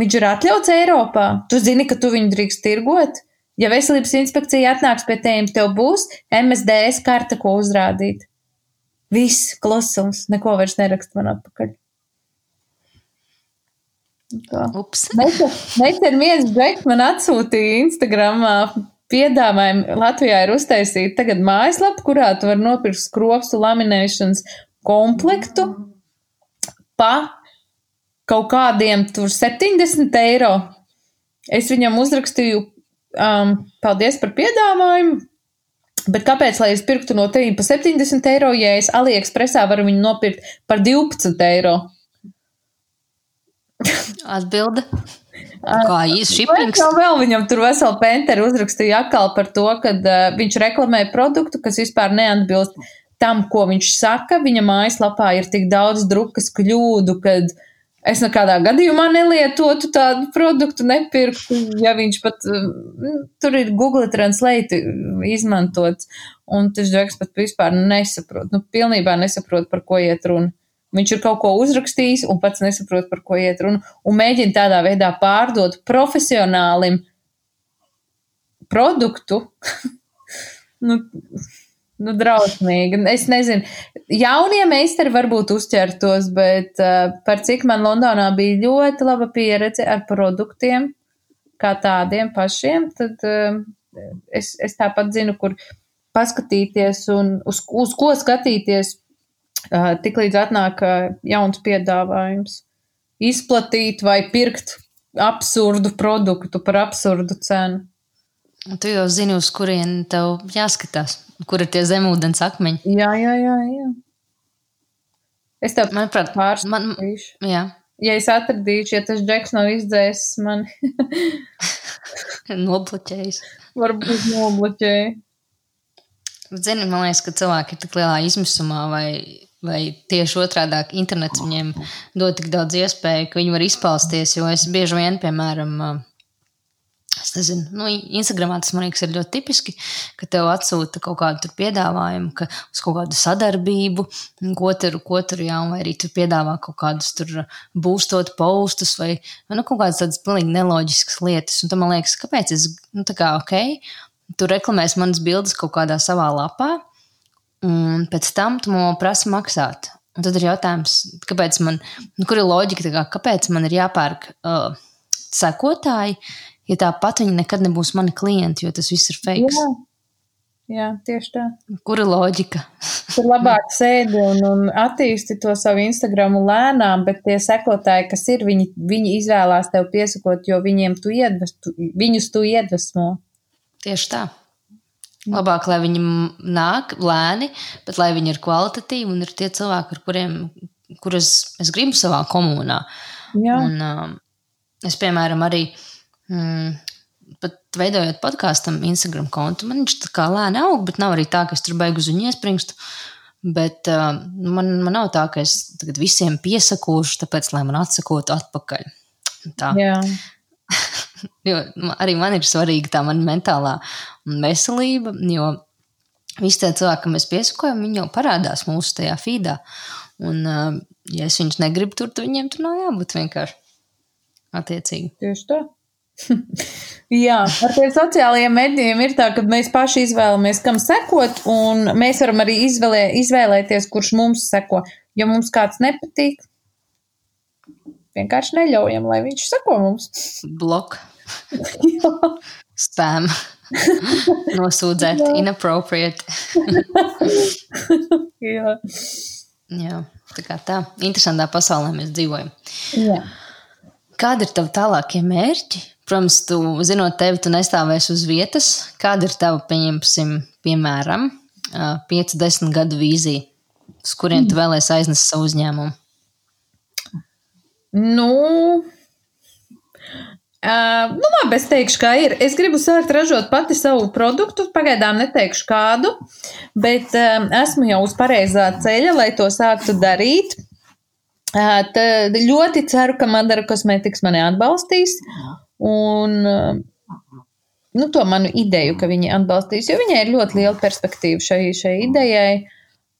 Viņš ir atļauts Eiropā. Tu zini, ka tu viņu drīkst tirgot. Ja veselības inspekcija atnāks pie tevis, tev būs MSDS karte, ko uzrādīt. Viss klusums, neko vairs nerakst man atpakaļ. Nesen viens džeks man atsūtīja Instagramā piedāvājumu Latvijā ir uztaisīta tagad mājaslapa, kurā tu vari nopirkt skropstu laminēšanas komplektu pa kaut kādiem tur 70 eiro. Es viņam uzrakstīju, um, paldies par piedāvājumu, bet kāpēc, lai es pirktu no tevis pa 70 eiro, ja es AliExpressā varu viņu nopirkt par 12 eiro? Atbilde. Kā īsi šipings? Jā, vēl viņam tur veselu penteri uzrakstīja atkal par to, ka uh, viņš reklamē produktu, kas vispār neatbilst tam, ko viņš saka. Viņa mājaslapā ir tik daudz drukas kļūdu, kad es nekādā gadījumā nelietotu tādu produktu, nepirktu, ja viņš pat uh, tur ir Google Translate izmantots. Un tas Džeks pat vispār nesaprot, nu, pilnībā nesaprot, par ko iet runa. Viņš ir kaut ko uzrakstījis un pats nesaprot, par ko iet runa, un mēģina tādā veidā pārdot profesionālim produktu. nu, nu, drausmīgi. Es nezinu, jaunie meistari varbūt uzķertos, bet uh, par cik man Londonā bija ļoti laba pieredze ar produktiem, kā tādiem pašiem, tad uh, es, es tāpat zinu, kur paskatīties un uz, uz ko skatīties tiklīdz atnāk jauns piedāvājums. Izplatīt vai pirkt absurdu produktu par absurdu cenu. Tu jau zini, uz kurien tev jāskatās, kur ir tie zemūdens akmeņi. Jā, jā, jā. jā. Es tev Manuprāt, pārspīšu. Man, jā. Ja es atradīšu, ja tas džeks nav izdzēsis mani. Nobloķējis. Varbūt nobloķēja. Zini, man liekas, ka cilvēki ir tik lielā izmisumā vai Vai tieši otrādi internets viņiem dod tik daudz iespēju, ka viņi var izpausties. Jo es bieži vien, piemēram, es nezinu, nu, Instagramā tas man liekas, ir ļoti tipiski, ka tev atsūta kaut kādu piedāvājumu, ka uz kaut kādu sadarbību, ko tur, ko tur jā, vai arī tur piedāvā kaut kādus tur būstot postus vai nu, kaut kādas tādas pilnīgi neloģiskas lietas. Un tad man liekas, kāpēc es, nu, tā kā, ok, tu reklamēsi manas bildes kaut kādā savā lapā un pēc tam tu man prasi maksāt. Un tad ir jautājums, kāpēc man, nu, kur ir loģika, kā, kāpēc man ir jāpērk uh, sekotāji, ja tāpat viņi nekad nebūs mani klienti, jo tas viss ir fake. Jā. Jā, tieši tā. Kur ir loģika? Tur labāk sēdi un, un attīsti to savu Instagram lēnām, bet tie sekotāji, kas ir, viņi, viņi izvēlās tev piesakot, jo viņiem tu iedvesmo, viņus tu iedvesmo. Tieši tā. Labāk, lai viņi nāk lēni, bet lai viņi ir kvalitatīvi un ir tie cilvēki, ar kuriem kurus es gribu savā komunā. Jā. Un, um, es, piemēram, arī mm, pat veidojot podkāstam Instagram kontu, man viņš tā kā lēni aug, bet nav arī tā, ka es tur beigu uz viņu iespringstu. Bet uh, man, man nav tā, ka es tagad visiem piesakūšu, tāpēc, lai man atsakotu atpakaļ. Tā. Jā. jo arī man ir svarīga tā mana mentālā veselība, jo visi tie cilvēki, kam mēs piesakojam, viņi jau parādās mūsu tajā feedā. Un, uh, ja es viņus negribu tur, tad viņiem tur nav jābūt vienkārši attiecīgi. Tieši tā. Jā, ar tiem sociālajiem medijiem ir tā, ka mēs paši izvēlamies, kam sekot, un mēs varam arī izvēlē, izvēlēties, kurš mums seko. Ja mums kāds nepatīk, vienkārši neļaujam, lai viņš sako mums. Blok. Spam. Nosūdzēt, inappropriate. Jā. Jā, tā kā tā. Interesantā pasaulē mēs dzīvojam. Jā. Kādi ir tavi tālākie mērķi? Protams, tu zinot tevi, tu nestāvēsi uz vietas. Kāda ir tava, pieņemsim, piemēram, 5-10 gadu vīzija, uz kurien tu vēlēsi aiznest savu uzņēmumu? Nu, Uh, nu, labi, es teikšu, kā ir. Es gribu sākt ražot pati savu produktu. Pagaidām neteikšu kādu, bet uh, esmu jau uz pareizā ceļa, lai to sāktu darīt. Uh, tad ļoti ceru, ka Madara kosmētikas mani atbalstīs. Un uh, nu, to manu ideju, ka viņi atbalstīs, jo viņai ir ļoti liela perspektīva šai, šai idejai.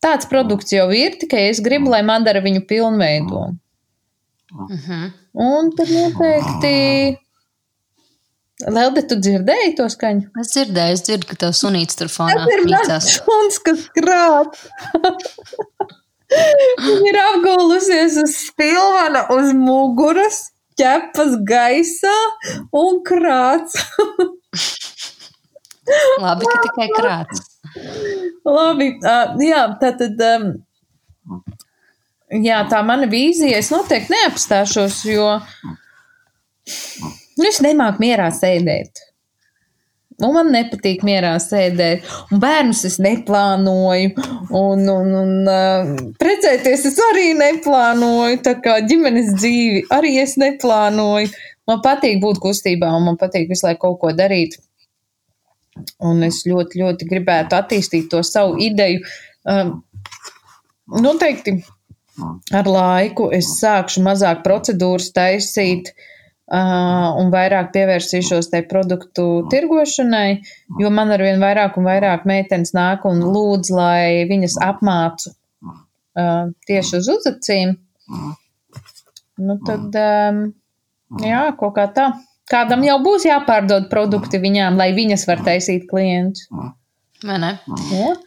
Tāds produkts jau ir, tikai es gribu, lai Madara viņu pilnveido. Uh -huh. Un tad noteikti. Lelde, tu dzirdēji to skaņu? Es dzirdēju, es dzirdu, ka tev sunīts tur fonā Tas ir mans suns, kas krāp. Viņa ir apgulusies uz spilvana, uz muguras, ķepas gaisā un krāts. Labi, ka tikai krāts. Labi, uh, jā, tātad. Um, jā, tā mana vīzija. Es noteikti neapstāšos, jo es nemāku mierā sēdēt. Un man nepatīk mierā sēdēt. Un bērnus es neplānoju. Un, un, un uh, precēties es arī neplānoju. Tā kā ģimenes dzīvi arī es neplānoju. Man patīk būt kustībā un man patīk visu laiku kaut ko darīt. Un es ļoti, ļoti gribētu attīstīt to savu ideju. Um, noteikti ar laiku es sākšu mazāk procedūras taisīt uh, un vairāk pievērsīšos tai produktu tirgošanai, jo man arvien vairāk un vairāk meitenes nāk un lūdz, lai viņas apmācu uh, tieši uz uzacīm. Nu tad, um, jā, kaut kā tā. Kādam jau būs jāpārdod produkti viņām, lai viņas var taisīt klientus.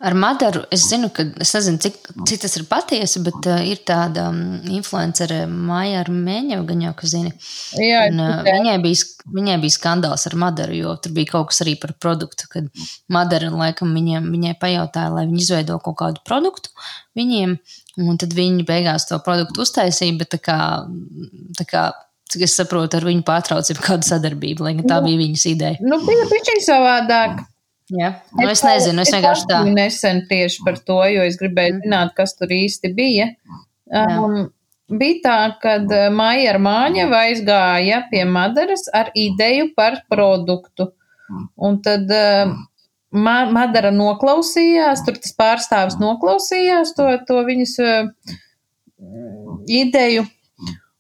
Ar Madaru es zinu, ka es nezinu, cik, cik tas ir patiesi, bet uh, ir tāda um, influencere Maija Armēņa, gan jau, ka zini. Jā, Un, uh, viņai, bija, viņai bija skandāls ar Madaru, jo tur bija kaut kas arī par produktu, kad Madara laikam viņiem, viņai pajautāja, lai viņi izveido kaut kādu produktu viņiem, un tad viņi beigās to produktu uztaisīja, bet tā kā, tā kā cik es saprotu, ar viņu pārtrauc jau kādu sadarbību, lai gan tā bija viņas ideja. Nu, bija pišķiņ savādāk. Jā, nu, es nezinu, es vienkārši tā. biju nesen tieši par to, jo es gribēju zināt, kas tur īsti bija. Um, bija tā, ka Maija ar Māņevu aizgāja pie Madaras ar ideju par produktu. Un tad uh, Ma Madara noklausījās, tur tas pārstāvis noklausījās to, to viņas uh, ideju.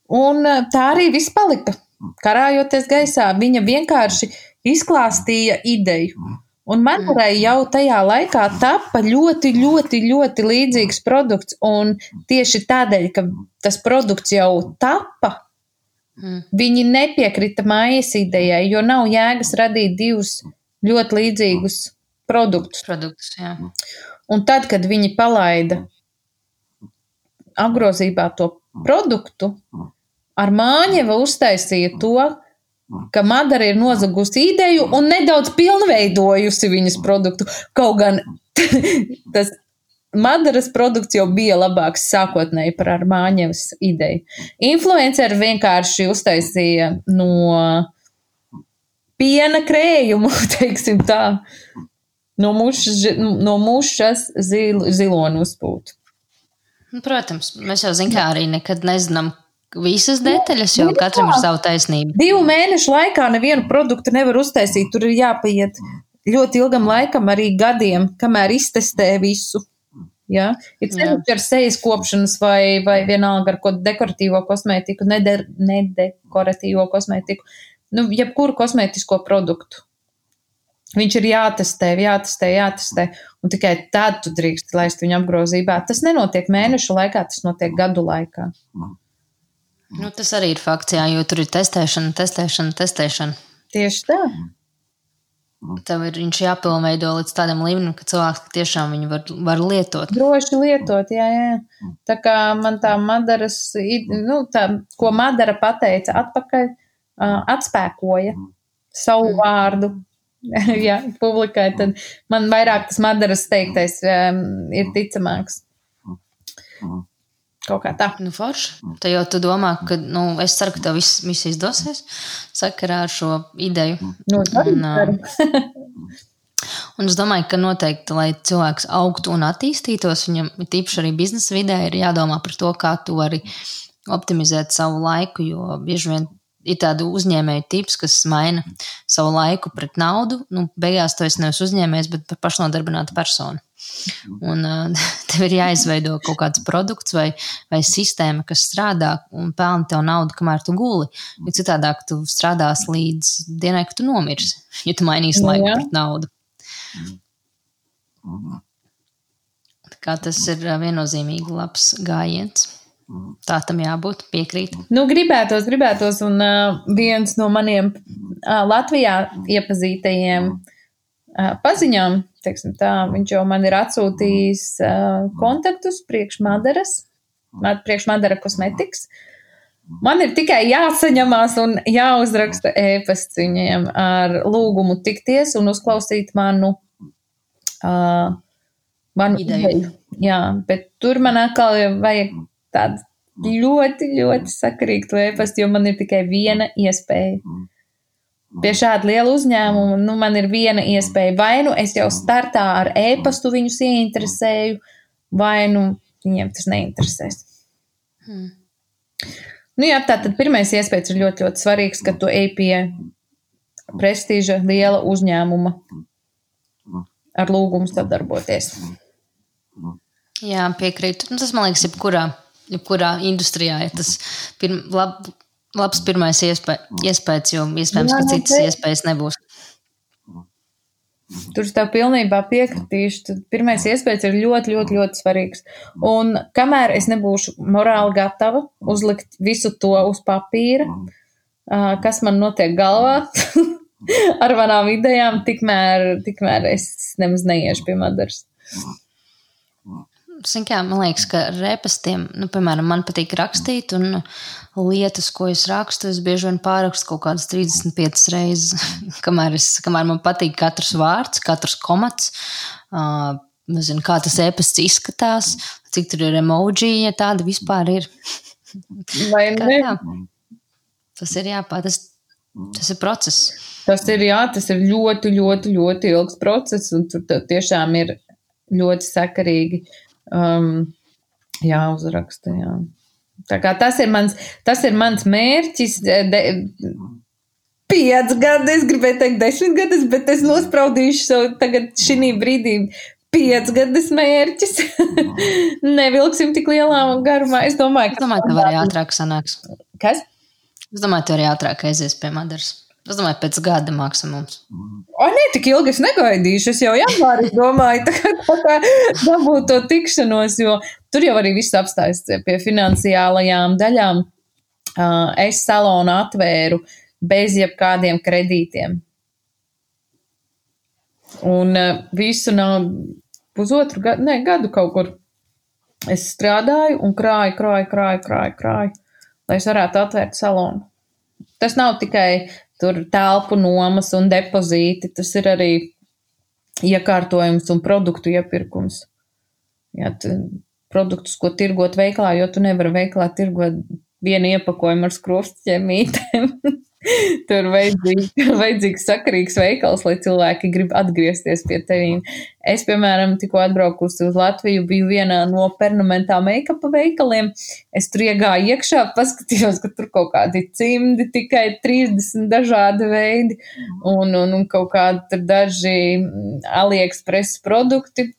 Un uh, tā arī viss palika. Karājoties gaisā, viņa vienkārši izklāstīja ideju. Un Madarai jau tajā laikā tapa ļoti, ļoti, ļoti līdzīgs produkts. Un tieši tādēļ, ka tas produkts jau tapa, Mm. viņi nepiekrita mājas idejai, jo nav jēgas radīt divus ļoti līdzīgus produktus. Produkts, jā. Un tad, kad viņi palaida apgrozībā to produktu, ar māņeva uztaisīja to, ka Madara ir nozagusi ideju un nedaudz pilnveidojusi viņas produktu. Kaut gan tas Madaras produkts jau bija labāks sākotnēji par ar māņevas ideju. Influenceri vienkārši uztaisīja no piena krējumu, teiksim tā, no mušas, no mušas zil, ziloņu uzpūt. Nu, Protams, mēs jau zinām, kā arī nekad nezinām visas detaļas, jo katram ir sava taisnība. Divu mēnešu laikā nevienu produktu nevar uztaisīt. Tur ir jāpaiet ļoti ilgam laikam, arī gadiem, kamēr iztestē visu. Ja? Ir ceļš ar sejas kopšanas vai, vai vienalga ar ko dekoratīvo kosmētiku, neder, nedekoratīvo kosmētiku, nu, jebkuru kosmētisko produktu. Viņš ir jātestē, jātestē, jātestē, un tikai tad tu drīkst laist viņu apgrozībā. Tas nenotiek mēnešu laikā, tas notiek gadu laikā. Nu, tas arī ir fakts, jā, jo tur ir testēšana, testēšana, testēšana. Tieši tā. Tev ir jāpilnveido līdz tādam līmenim, ka cilvēks tiešām viņu var, var lietot. Droši lietot, jā, jā. Tā kā man tā Madaras, nu, tā, ko Madara pateica atpakaļ, atspēkoja savu mm. vārdu. jā, publikai, tad man vairāk tas Madaras teiktais um, ir ticamāks. Kaut kā tā. Nu, forši. Tad jau tu domā, ka, nu, es ceru, ka tev viss, viss izdosies sakarā ar šo ideju. Nu, un, un es domāju, ka noteikti, lai cilvēks augtu un attīstītos, viņam tīpaši arī biznesa vidē ir jādomā par to, kā tu vari optimizēt savu laiku, jo bieži vien ir tāda uzņēmēja tips, kas maina savu laiku pret naudu. Nu, beigās tu esi nevis uzņēmējs, bet pašnodarbināta persona. Un uh, tev ir jāizveido kaut kāds produkts vai, vai sistēma, kas strādā un pelna tev naudu, kamēr tu guli. Jo citādāk tu strādās līdz dienai, kad tu nomirsi, ja tu mainīsi Nu, laiku pret naudu. Tā kā tas ir viennozīmīgi labs gājiens. Tā tam jābūt, piekrīt. Nu, gribētos, gribētos, un uh, viens no maniem uh, Latvijā iepazītajiem uh, paziņām, teiksim tā, viņš jau man ir atsūtījis kontaktus priekš Madaras, ma- priekš Madara kosmetikas. Man ir tikai jāsaņemās un jāuzraksta ēpasts viņiem ar lūgumu tikties un uzklausīt manu, uh, manu Ideju. ideju. Jā, bet tur man atkal vajag tādu ļoti, ļoti sakarīgu to ēpastu, jo man ir tikai viena iespēja. Pie šāda liela uzņēmuma nu, man ir viena iespēja. Vai nu es jau startā ar ēpastu viņus ieinteresēju, vai nu viņiem tas neinteresēs. Hmm. Nu, jā, tā tad pirmais iespējas ir ļoti, ļoti svarīgs, ka tu ej pie prestiža liela uzņēmuma ar lūgumu sadarboties. Jā, piekrītu. Nu, tas man liekas, jebkurā, jebkurā industrijā ir tas pirm, lab, labs pirmais iespēja, iespējas, jo iespējams, ka nu, citas te- iespējas nebūs. Tur es tev pilnībā piekritīšu. Tad pirmais iespējas ir ļoti, ļoti, ļoti svarīgs. Un kamēr es nebūšu morāli gatava uzlikt visu to uz papīra, kas man notiek galvā ar manām idejām, tikmēr, tikmēr es nemaz neiešu pie Madaras. Kā, man liekas, ka repastiem, nu, piemēram, man patīk rakstīt, un lietas, ko es rakstu, es bieži vien pārakstu kaut kādas 35 reizes, kamēr, es, kamēr man patīk katrs vārds, katrs komats. Uh, nezinu, kā tas e-pasts izskatās, cik tur ir emoji, ja tāda vispār ir. Vai ne? Tas ir jāpā, tas, ir process. Tas ir, jā, tas ir ļoti, ļoti, ļoti ilgs process, un tur tiešām ir ļoti sakarīgi um, jāuzraksta. Jā. Tā kā tas ir mans, tas ir mans mērķis. De, Pieci gadi, es gribēju teikt, desmit gadus, bet es nospraudīšu savu tagad šī brīdī pieci gadus mērķis. Nevilksim tik lielā garumā. Es domāju, Es domāju, ka arī ātrāk sanāks. Kas? Es domāju, ka arī ātrāk aizies pie Madaras. Es domāju, pēc gada maksimums. O, nē, tik ilgi es negaidīšu. Es jau janvārī domāju, tā kā, tā kā dabūt to tikšanos, jo tur jau arī viss apstājas pie finansiālajām daļām. Uh, Es salonu atvēru bez jebkādiem kredītiem. Un uh, visu nav pusotru gadu, ne, gadu kaut kur. Es strādāju un krāju, krāju, krāju, krāju, krāju, lai es varētu atvērt salonu. Tas nav tikai tur telpu nomas un depozīti, tas ir arī iekārtojums un produktu iepirkums. Jā, tu, produktus, ko tirgot veikalā, jo tu nevari veikalā tirgot vienu iepakojumu ar skrostķēmītēm. Tur vajadzīgs, vajadzīgs sakarīgs veikals, lai cilvēki grib atgriezties pie tevīm. Es, piemēram, tikko atbraukusi uz Latviju, biju vienā no permanentā make-upa veikaliem. Es tur iegāju iekšā, paskatījos, ka tur kaut kādi cimdi, tikai 30 dažādi veidi un, un, un kaut kādi daži mm, AliExpress produkti.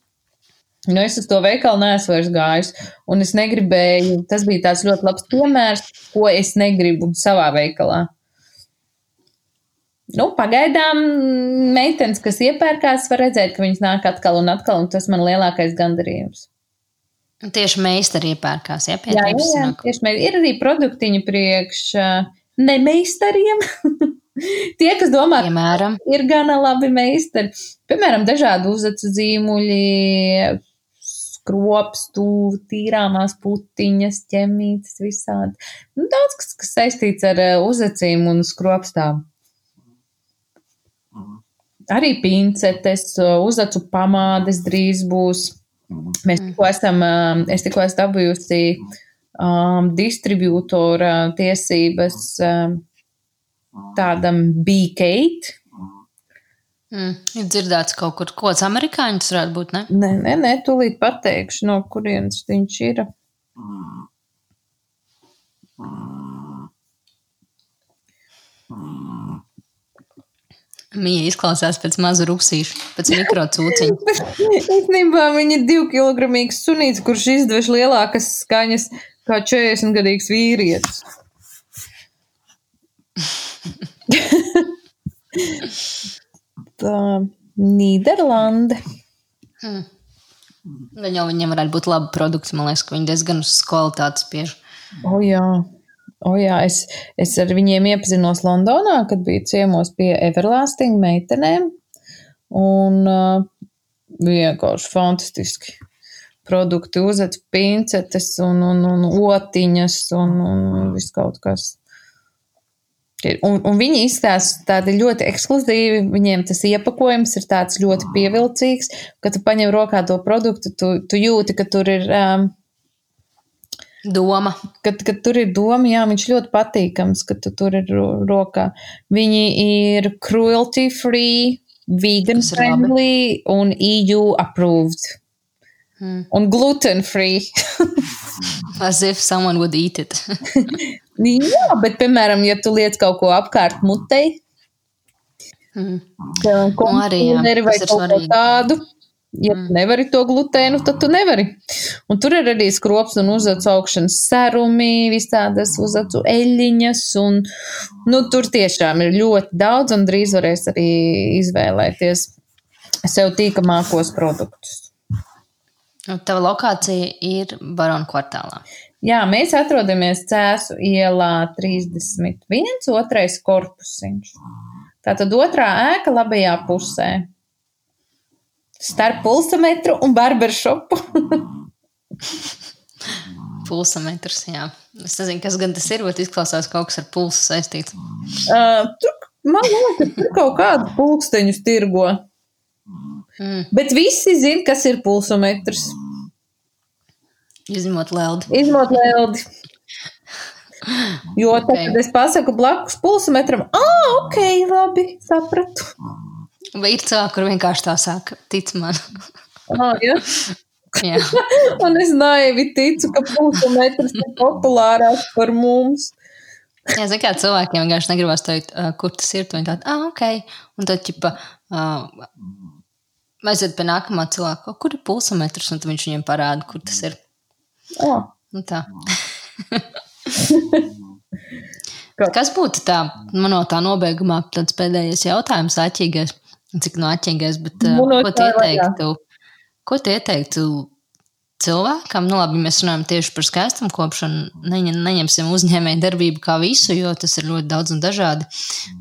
Nu, es uz to veikalu neesmu vairs gājis, un es negribēju. Tas bija tāds ļoti labs piemērs, ko es negribu savā veikalā. Nu, pagaidām meitenes, kas iepērkās, var redzēt, ka viņas nāk atkal un atkal, un tas man lielākais gandarījums. Tieši meistari iepērkās, ja pie Jā, jā, tevis jā. sanāk. Tieši mē- ir arī produktiņi priekš nemeistariem. Tie, kas domā, Piemēram, ir gana labi meistari. Piemēram, dažādi uzacu zīmuļi, skropstu, tīrāmās putiņas, ķemītes, visādi. Nu, daudz kas, kas saistīts ar uh, uzacīm un skropstām. Arī pincetes, uh, uzacu pamādes drīz būs. Mēs tikko esam, uh, es tikko esmu dabūjusi um, distribūtora tiesības um, tādam B-Kate. Mm, ir dzirdēts kaut kur, ko tas amerikāņu tas varētu būt, ne? Nē, nē, nē, tūlīt pateikšu, no kurienes viņš ir. Mija izklausās pēc maza rupsīša, pēc mikrocūciņa. Īstenībā viņa ir divkilogramīgs sunīts, kurš izdevš lielākas skaņas kā 40 gadīgs vīrietis. Tā Nīderlande. Gan jau viņiem varētu būt labi produkti, man liekas, ka viņi diezgan uz kvalitātes spiež. O jā, o jā es, es ar viņiem iepazinos Londonā, kad biju ciemos pie Everlasting meitenēm. Un uh, vienkārši fantastiski. Produkti uzec pincetes un, un, un otiņas un, un viss kaut kas. Un, un viņi izstāsta tādi ļoti ekskluzīvi, viņiem tas iepakojums ir tāds ļoti pievilcīgs, kad tu paņem rokā to produktu, tu, tu jūti, ka tur ir um, Doma. kad, kad tur ir doma, jā, viņš ļoti patīkams, ka tu tur ir ro- rokā. Viņi ir cruelty free, vegan friendly un EU approved. Hmm. Un gluten free. As if someone would eat it. jā, bet, piemēram, ja tu liec kaut ko apkārt mutei, Hmm. konfitūri jā, vai tas ir kaut ko tādu. Ja tu nevari to glutēnu, tad tu nevari. Un tur ir arī skrops un uzacu augšanas serumi, visādas uzacu eļļiņas, un nu, tur tiešām ir ļoti daudz, un drīz varēs arī izvēlēties sev tīkamākos produktus. Un Tava lokācija ir Barona kvartālā. Jā, mēs atrodamies Cēsu ielā 31, otrais korpusiņš. Tātad otrā ēka labajā pusē. Starp pulsametru un barberšopu. Pulsametrs, jā. Es nezinu, kas gan tas ir, bet izklausās kaut kas ar pulsu saistīts. uh, tur, man liekas, ka tur kaut kādu pulksteņus tirgo. Mm. Bet visi zina, kas ir pulsometrs. Izņemot leldi. Izmot lēldi. Jo tad, Ok. kad es pasaku blakus pulsometram, ah, ok, labi, sapratu. Vai ir cilvēki, kur vienkārši tā saka, tic man? Ah, ja? jā. Un es naivi ticu, ka pulsometrs ir populārāks par mums. Jā, zinu, kā cilvēkiem vienkārši negribas teikt, uh, kur tas ir. Viņi tādi, ah, ok. Un tad, ķipa, uh, aiziet pie nākamā cilvēka, kur ir pulsometrs, un viņš viņiem parāda, kur tas ir. Oh, Nu, tā. Kas būtu tā, man no tā nobeigumā tāds pēdējais jautājums, aķīgais, cik no aķīgais, bet uh, ko tu ieteiktu? Ko tu ieteiktu cilvēkam? Nu, labi, mēs runājam tieši par skaistumu kopšanu, neņem, neņemsim uzņēmēju darbību kā visu, jo tas ir ļoti daudz un dažādi.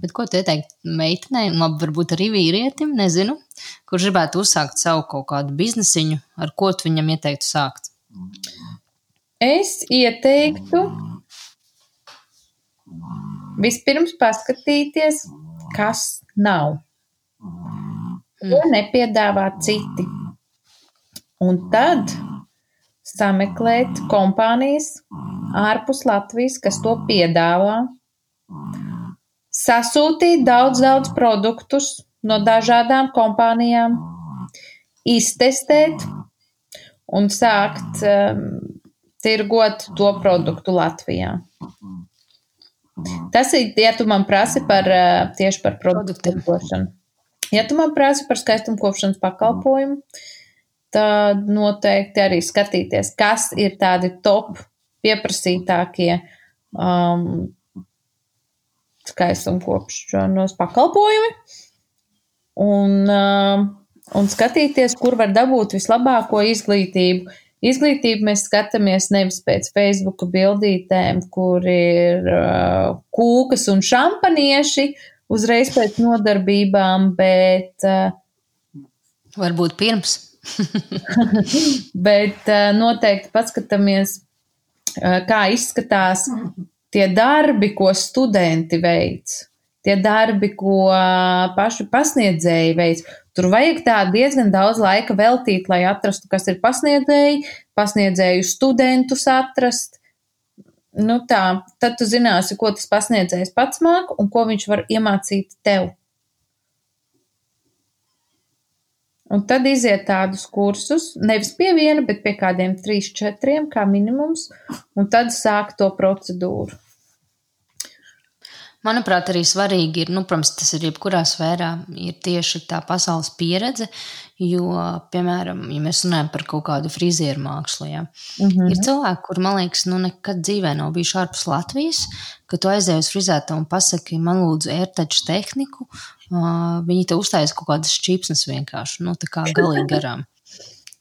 Bet ko tu ieteiktu meitenei, labi, varbūt arī vīrietim, nezinu, kurš gribētu uzsākt savu kaut kādu biznesiņu, ar ko tu viņam ieteiktu sākt? Es ieteiktu vispirms paskatīties, kas nav. Ko nepiedāvā citi. Un tad sameklēt kompānijas ārpus Latvijas, kas to piedāvā. Sasūtīt daudz, daudz produktus no dažādām kompānijām, iztestēt un sākt um, tirgot to produktu Latvijā. Tas ir, ja tu man prasi par uh, tieši par produktu tirgošanu. Ja tu man prasi par skaistumkopšanas pakalpojumu, tad noteikti arī skatīties, kas ir tādi top pieprasītākie um, skaistumkopšanas pakalpojumi. Un, um, un skatīties, kur var dabūt vislabāko izglītību. Izglītību mēs skatāmies nevis pēc Facebook bildītēm, kur ir uh, kūkas un šampanieši, uzreiz pēc nodarbībām, bet. Varbūt pirms. bet noteikti paskatāmies, kā izskatās tie darbi, ko studenti veic. Tie darbi, ko paši pasniedzēji veic. Tur vajag tā diezgan daudz laika veltīt, lai atrastu, kas ir pasniedzēji, pasniedzēju studentus atrast, nu tā, tad tu zināsi, ko tas pasniedzējs pats māk un ko viņš var iemācīt tev. Un tad iziet tādus kursus, nevis pie viena, bet pie kādiem trīs, četriem, kā minimums, un tad sāk to procedūru. Manuprāt, arī svarīgi ir, nu, protams, tas ir jebkurā sfērā, ir tieši tā pasaules pieredze. Jo, piemēram, ja mēs runājam par kaut kādu frizieru mākslu, ja, mm -hmm. ir cilvēki, kuriem, man liekas, nu, nekad dzīvē nav bijuši ārpus Latvijas, ka tu aizēji uz frizētāju un pasaki, man lūdzu, ērtaču tehniku, uh, viņi te uzstājas kaut kādas čipsnes vienkārši, nu, tā kā galīgi garām.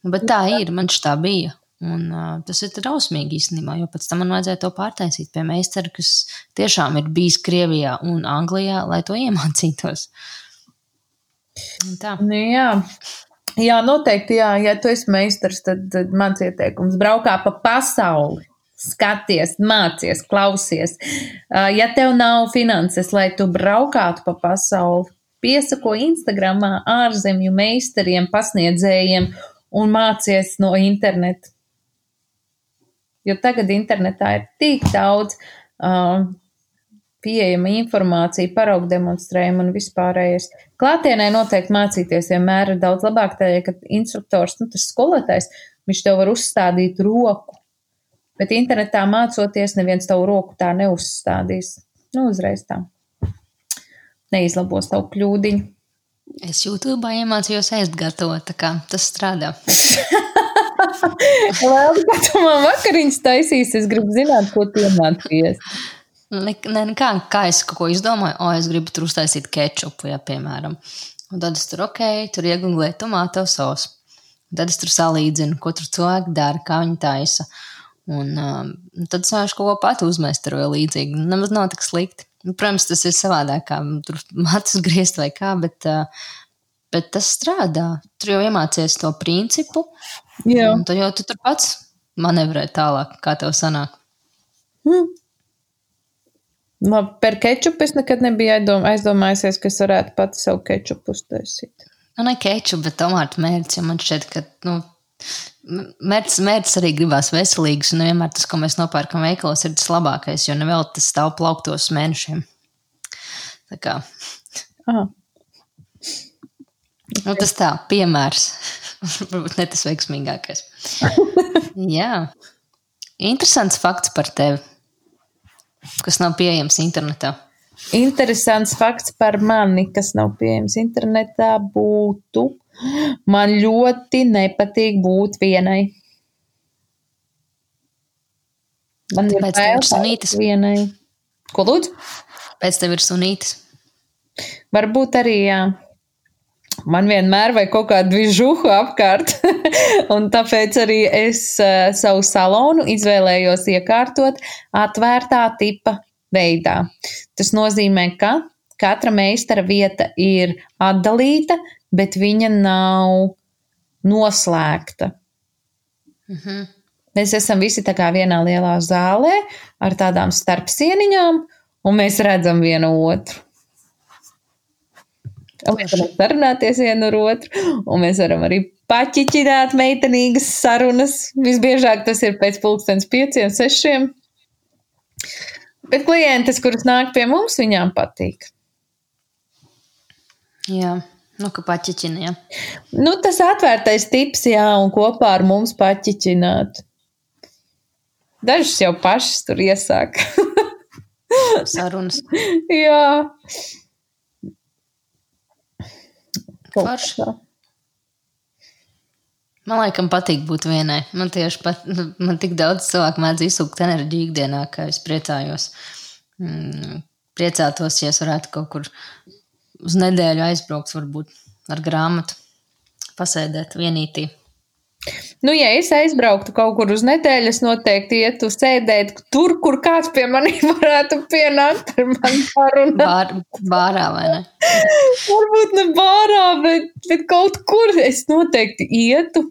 Bet tā ir, man šī tā bija. Un, uh, tas ir drausmīgi īstenībā, jo pēc tam man vajadzēja to pārtaisīt pie meistara, kas tiešām ir bijis Krievijā un Anglijā, lai to iemācītos. Un tā. Nu, jā. jā, noteikti, jā. Ja tu esi meistars, tad, tad mans ieteikums braukā pa pasauli. Skaties, mācies, klausies. Uh, ja tev nav finanses, lai tu braukātu pa pasauli, piesako Instagramā ārzemju meistariem, pasniedzējiem un mācies no interneta Jo tagad internetā ir tik daudz uh, pieejama informācija, paraugu demonstrējumu un vispārējais. Klātienē noteikti mācīties vienmēr ir daudz labāk, tādēļ, ka instruktors, nu, tas skolotājs, viņš tev var uzstādīt roku. Bet internetā mācoties, neviens tavu roku tā neuzstādīs. Nu, uzreiz tā. Neizlabos tavu kļūdiņu. Es YouTube iemācījos ēst gatavot, tā kā tas strādā. Labi, kā tu man vakariņas taisīsi, es gribu zināt, ko tu iemācījies. Ne, ne, kā, kā es kaut ko izdomāju, o, es gribu tur uztaisīt kečupu, ja, piemēram. Un tad es tur, ok, tur iegūlēju tomātu sausu. Tad es tur salīdzinu, ko tur cilvēki dara, kā viņi taisa. Un um, tad vienkārši kaut ko pati uzmēstaroju līdzīgi. Nemaz nav tik slikti. Nu, protams, tas ir savādāk, kā tur matus griezt vai kā, bet, uh, bet tas strādā. Tur jau iemācies to principu, Jā. Un tad jau tu tur pats manevrē tālāk, kā tev sanāk. Hmm. Labi, par kečupu es nekad nebiju aizdomājusies, ka es varētu pati savu kečupu uztaisīt. Nu, ne kečupu, bet tomātu mērķis, jo man šķiet, ka, nu, mērķis, mērķis arī gribās veselīgs, un vienmēr tas, ko mēs nopērkam veikalos, ir tas labākais, jo nevēl tas stāv plauktos mēnešiem. Tā kā. Aha. Nu, tas tā, piemērs. Varbūt ne tas veiksmīgākais. Jā. Interesants fakts par tevi, kas nav pieejams internetā. Interesants fakts par mani, kas nav pieejams internetā, būtu. Man ļoti nepatīk būt vienai. Man ir bail sunītis. Vienai. Ko lūdzu? Pēc tev ir sunītis. Varbūt arī, jā man vienmēr vajag kaut kādu vižuhu apkārt, un tāpēc arī es uh, savu salonu izvēlējos iekārtot atvērtā tipa veidā. Tas nozīmē, ka katra meistara vieta ir atdalīta, bet viņa nav noslēgta. Mhm. Mēs esam visi tā kā vienā lielā zālē ar tādām starpsieniņām, un mēs redzam vienu otru. Varam sarunāties vienu ar otru, un mēs varam arī paķiķināt meitenīgas sarunas. Visbiežāk tas ir pēc pulkstens pieciem, sešiem. Bet klientes, kuras nāk pie mums, viņām patīk. Jā. Nu, ka paķiķina, jā. Nu, tas atvērtais tips, jā, un kopā ar mums paķiķināt. Dažas jau pašas tur iesāk. Sarunas. jā. Forši. Man laikam patīk būt vienai. Man tieši pat, nu, man tik daudz cilvēku mēdz izsūkt enerģiju ikdienā, ka es priecājos. Mm, priecātos, ja es varētu kaut kur uz nedēļu aizbraukt, varbūt ar grāmatu, pasēdēt vienītī. Nu, ja es aizbrauktu kaut kur uz nedēļu, es noteikti ietu sēdēt tur, kur kāds pie manis varētu pienākt ar mani parunāt. Bār, bārā vai ne? Varbūt ne bārā, bet, bet kaut kur es noteikti ietu,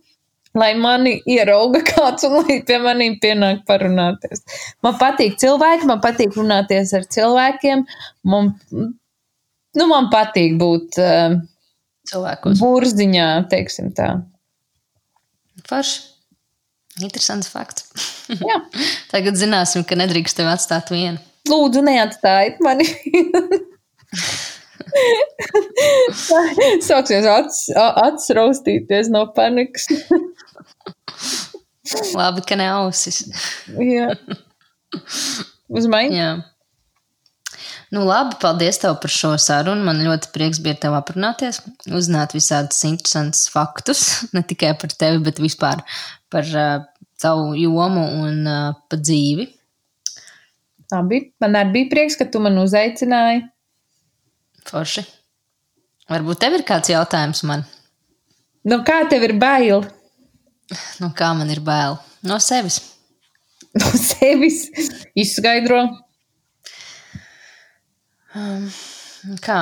lai mani ierauga kāds un lai pie maniem pienāk parunāties. Man patīk cilvēki, man patīk runāties ar cilvēkiem. Man, nu, man patīk būt uh, Cilvēkos. burziņā, teiksim tā. Forši. Interesants fakts. Tagad zināsim, ka nedrīkst tevi atstāt vienu. Lūdzu, neatstājiet mani. Sāksies acis, raustīties no panikas. Labi, ka ne ausis. Jā. Uz mani? Jā. Nu, labi, paldies tev par šo sarunu. Man ļoti prieks bija ar tevi aprunāties, uzzināt visādus interesantus faktus, ne tikai par tevi, bet vispār par uh, tavu jomu un uh, par dzīvi. Labi. Man arī bija prieks, ka tu man uzaicināji. Forši. Varbūt tev ir kāds jautājums man? Nu, kā tev ir bail Nu, kā man ir bail? No sevis. no sevis? Izskaidro. Kā?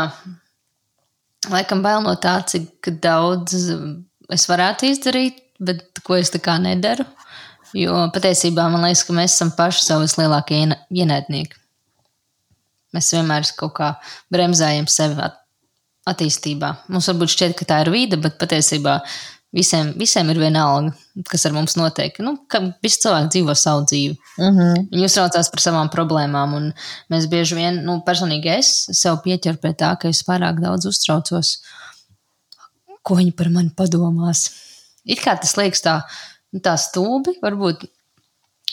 Laikam bail no tā, cik daudz es varētu izdarīt, bet ko es tā kā nedaru. Jo patiesībā man liekas, ka mēs esam paši savi lielākie iena- ienaidnieki. Mēs vienmēr kaut kā bremzējam sevi at attīstībā. Mums varbūt šķiet, ka tā ir vide, bet patiesībā visiem, visiem ir vienalga, kas ar mums notiek. Nu, ka visi cilvēki dzīvo savu dzīvi. Uh -huh. Viņi uztraucās par savām problēmām, un mēs bieži vien, nu, personīgi es sev pieķeru pie tā, ka es pārāk daudz uztraucos, ko viņi par mani padomās. It kā tas liekas tā, nu, tā stulbi, varbūt.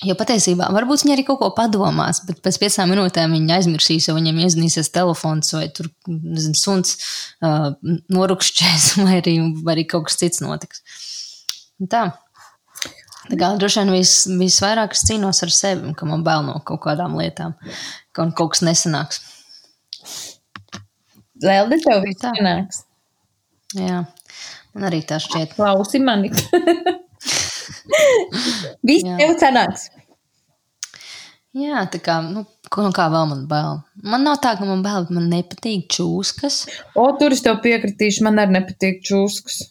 Jo patiesībā, varbūt viņi arī kaut ko padomās, bet pēc piecām minūtēm viņi aizmirsīs, jo viņiem iezinīsies telefons vai tur, nezinu, suns uh, norukšķēs, vai arī, vai arī kaut kas cits notiks. Tā. Tā kā droši vien vis, visvairāk es cīnos ar sevi, ka man bail no kaut kādām lietām, ka man kaut kas nesanāks. Lelde, tev viss sanāks. Jā, man arī tā šķiet. Klausi mani. viss tev sanāks. Jā, tā kā, nu, ko no kā vēl man bail. Man nav tā, ka man bail, bet man nepatīk čūskas. O, tur es tev piekritīšu, man arī nepatīk čūskas.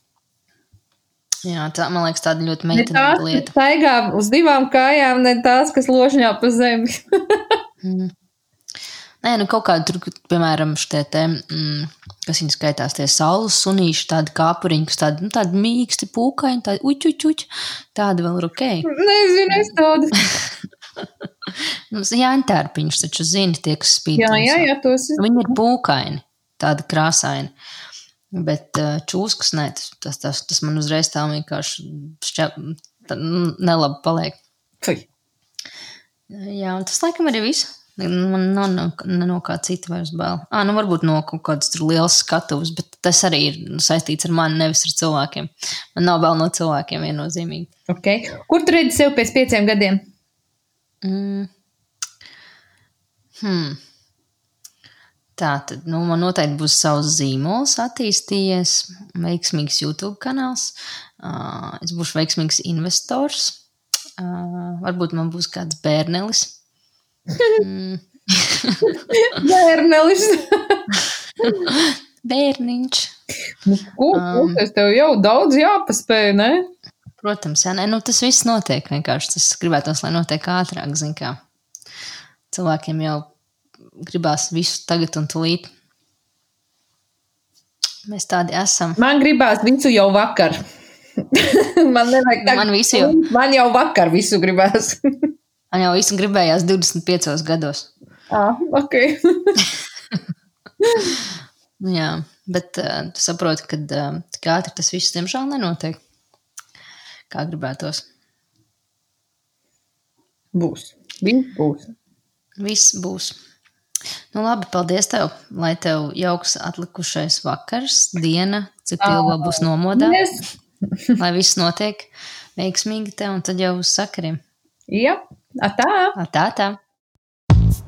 Jā, tā man liekas tāda ļoti meitenīga lieta. staigā uz divām kājām, ne tās, kas ložņā pa zemi. Nē, nu kaut kāda tur, piemēram, šitie te, mm, kas viņi skaitās, tie saules sunīši, tādi kāpuriņi, kas tādi, nu, tādi mīksti pūkaini, tādi uķi, uķi, uķi, tādi vēl ir ok. Nezinu, es tādu. Nu, Jāņtērpiņš taču zini, tie, kas spīd. Jā, jā, jā, tos es. Viņi ir pūkaini, tādi krāsaini. Bet uh, čūskas, nē, tas, tas, tas, tas man uzreiz tā vienkārši šķiet, nelabi paliek. Fui. Jā, un tas laikam arī viss. Man nav no, no, no kā cita vairs bail. Ah, nu varbūt no kaut kādas lielas skatuves, bet tas arī ir saistīts ar mani, nevis ar cilvēkiem. Man nav bail no cilvēkiem viennozīmīgi. Okay. Kur tu redzi sev pēc pieciem gadiem? Mm. Hmm. Tā tad, nu, man noteikti būs savs zīmols attīstījies, veiksmīgs YouTube kanāls. Uh, es būšu veiksmīgs investors. Uh, varbūt man būs kāds bērnelis. Mm, Bērnelis. bērniņš. Nu, ko, ko, tas tev jau daudz jāpaspēj, ne? Protams, jā, nē, nu, tas viss notiek vienkārši. Tas gribētos, lai notiek ātrāk, zin kā. Cilvēkiem jau gribās visu tagad un tūlīt. Mēs tādi esam. Man gribās visu jau vakar. Man nevajag tagad. Man visu jau- Man jau vakar visu gribās. Man jau visu gribējās 25 gados. ah, ok. Nu Jā, bet uh, tu saproti, ka uh, tik ātri tas viss, diemžēl, nenotiek. Kā gribētos. Būs. Viss būs. Viss būs. Nu, labi, paldies tev. Lai tev jauks atlikušais vakars, diena, cik ilgi būs nomodā. Yes. Lai viss notiek veiksmīgi tev, un tad jau uz sakariem. Jā, tā. Tā, tā.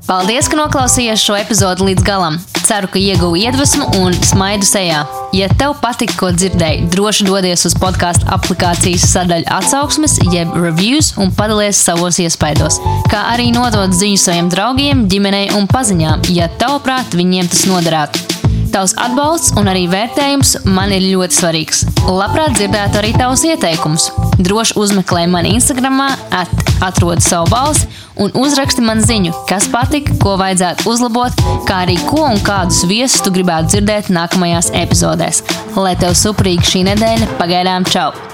Paldies, ka noklausījāties šo epizodu līdz galam. Ceru, ka ieguvu iedvesmu un smaidu sejā. Ja tev patika, ko dzirdēji, droši dodies uz podkāstu aplikācijas sadaļu atsauksmes, jeb reviews un padalies savos iespaidos. Kā arī nodot ziņu saviem draugiem, ģimenei un paziņām, ja tavuprāt viņiem tas noderētu. Tavs atbalsts un arī vērtējums man ir ļoti svarīgs. Labprāt dzirdētu arī tavus ieteikumus. Droši uzmeklē mani Instagram, atrodi savu balsi un uzraksti man ziņu, kas patika, ko vajadzētu uzlabot, kā arī ko un kādus viesus tu gribētu dzirdēt nākamajās epizodēs. Lai tev suprīgi šī nedēļa, pagaidām čau!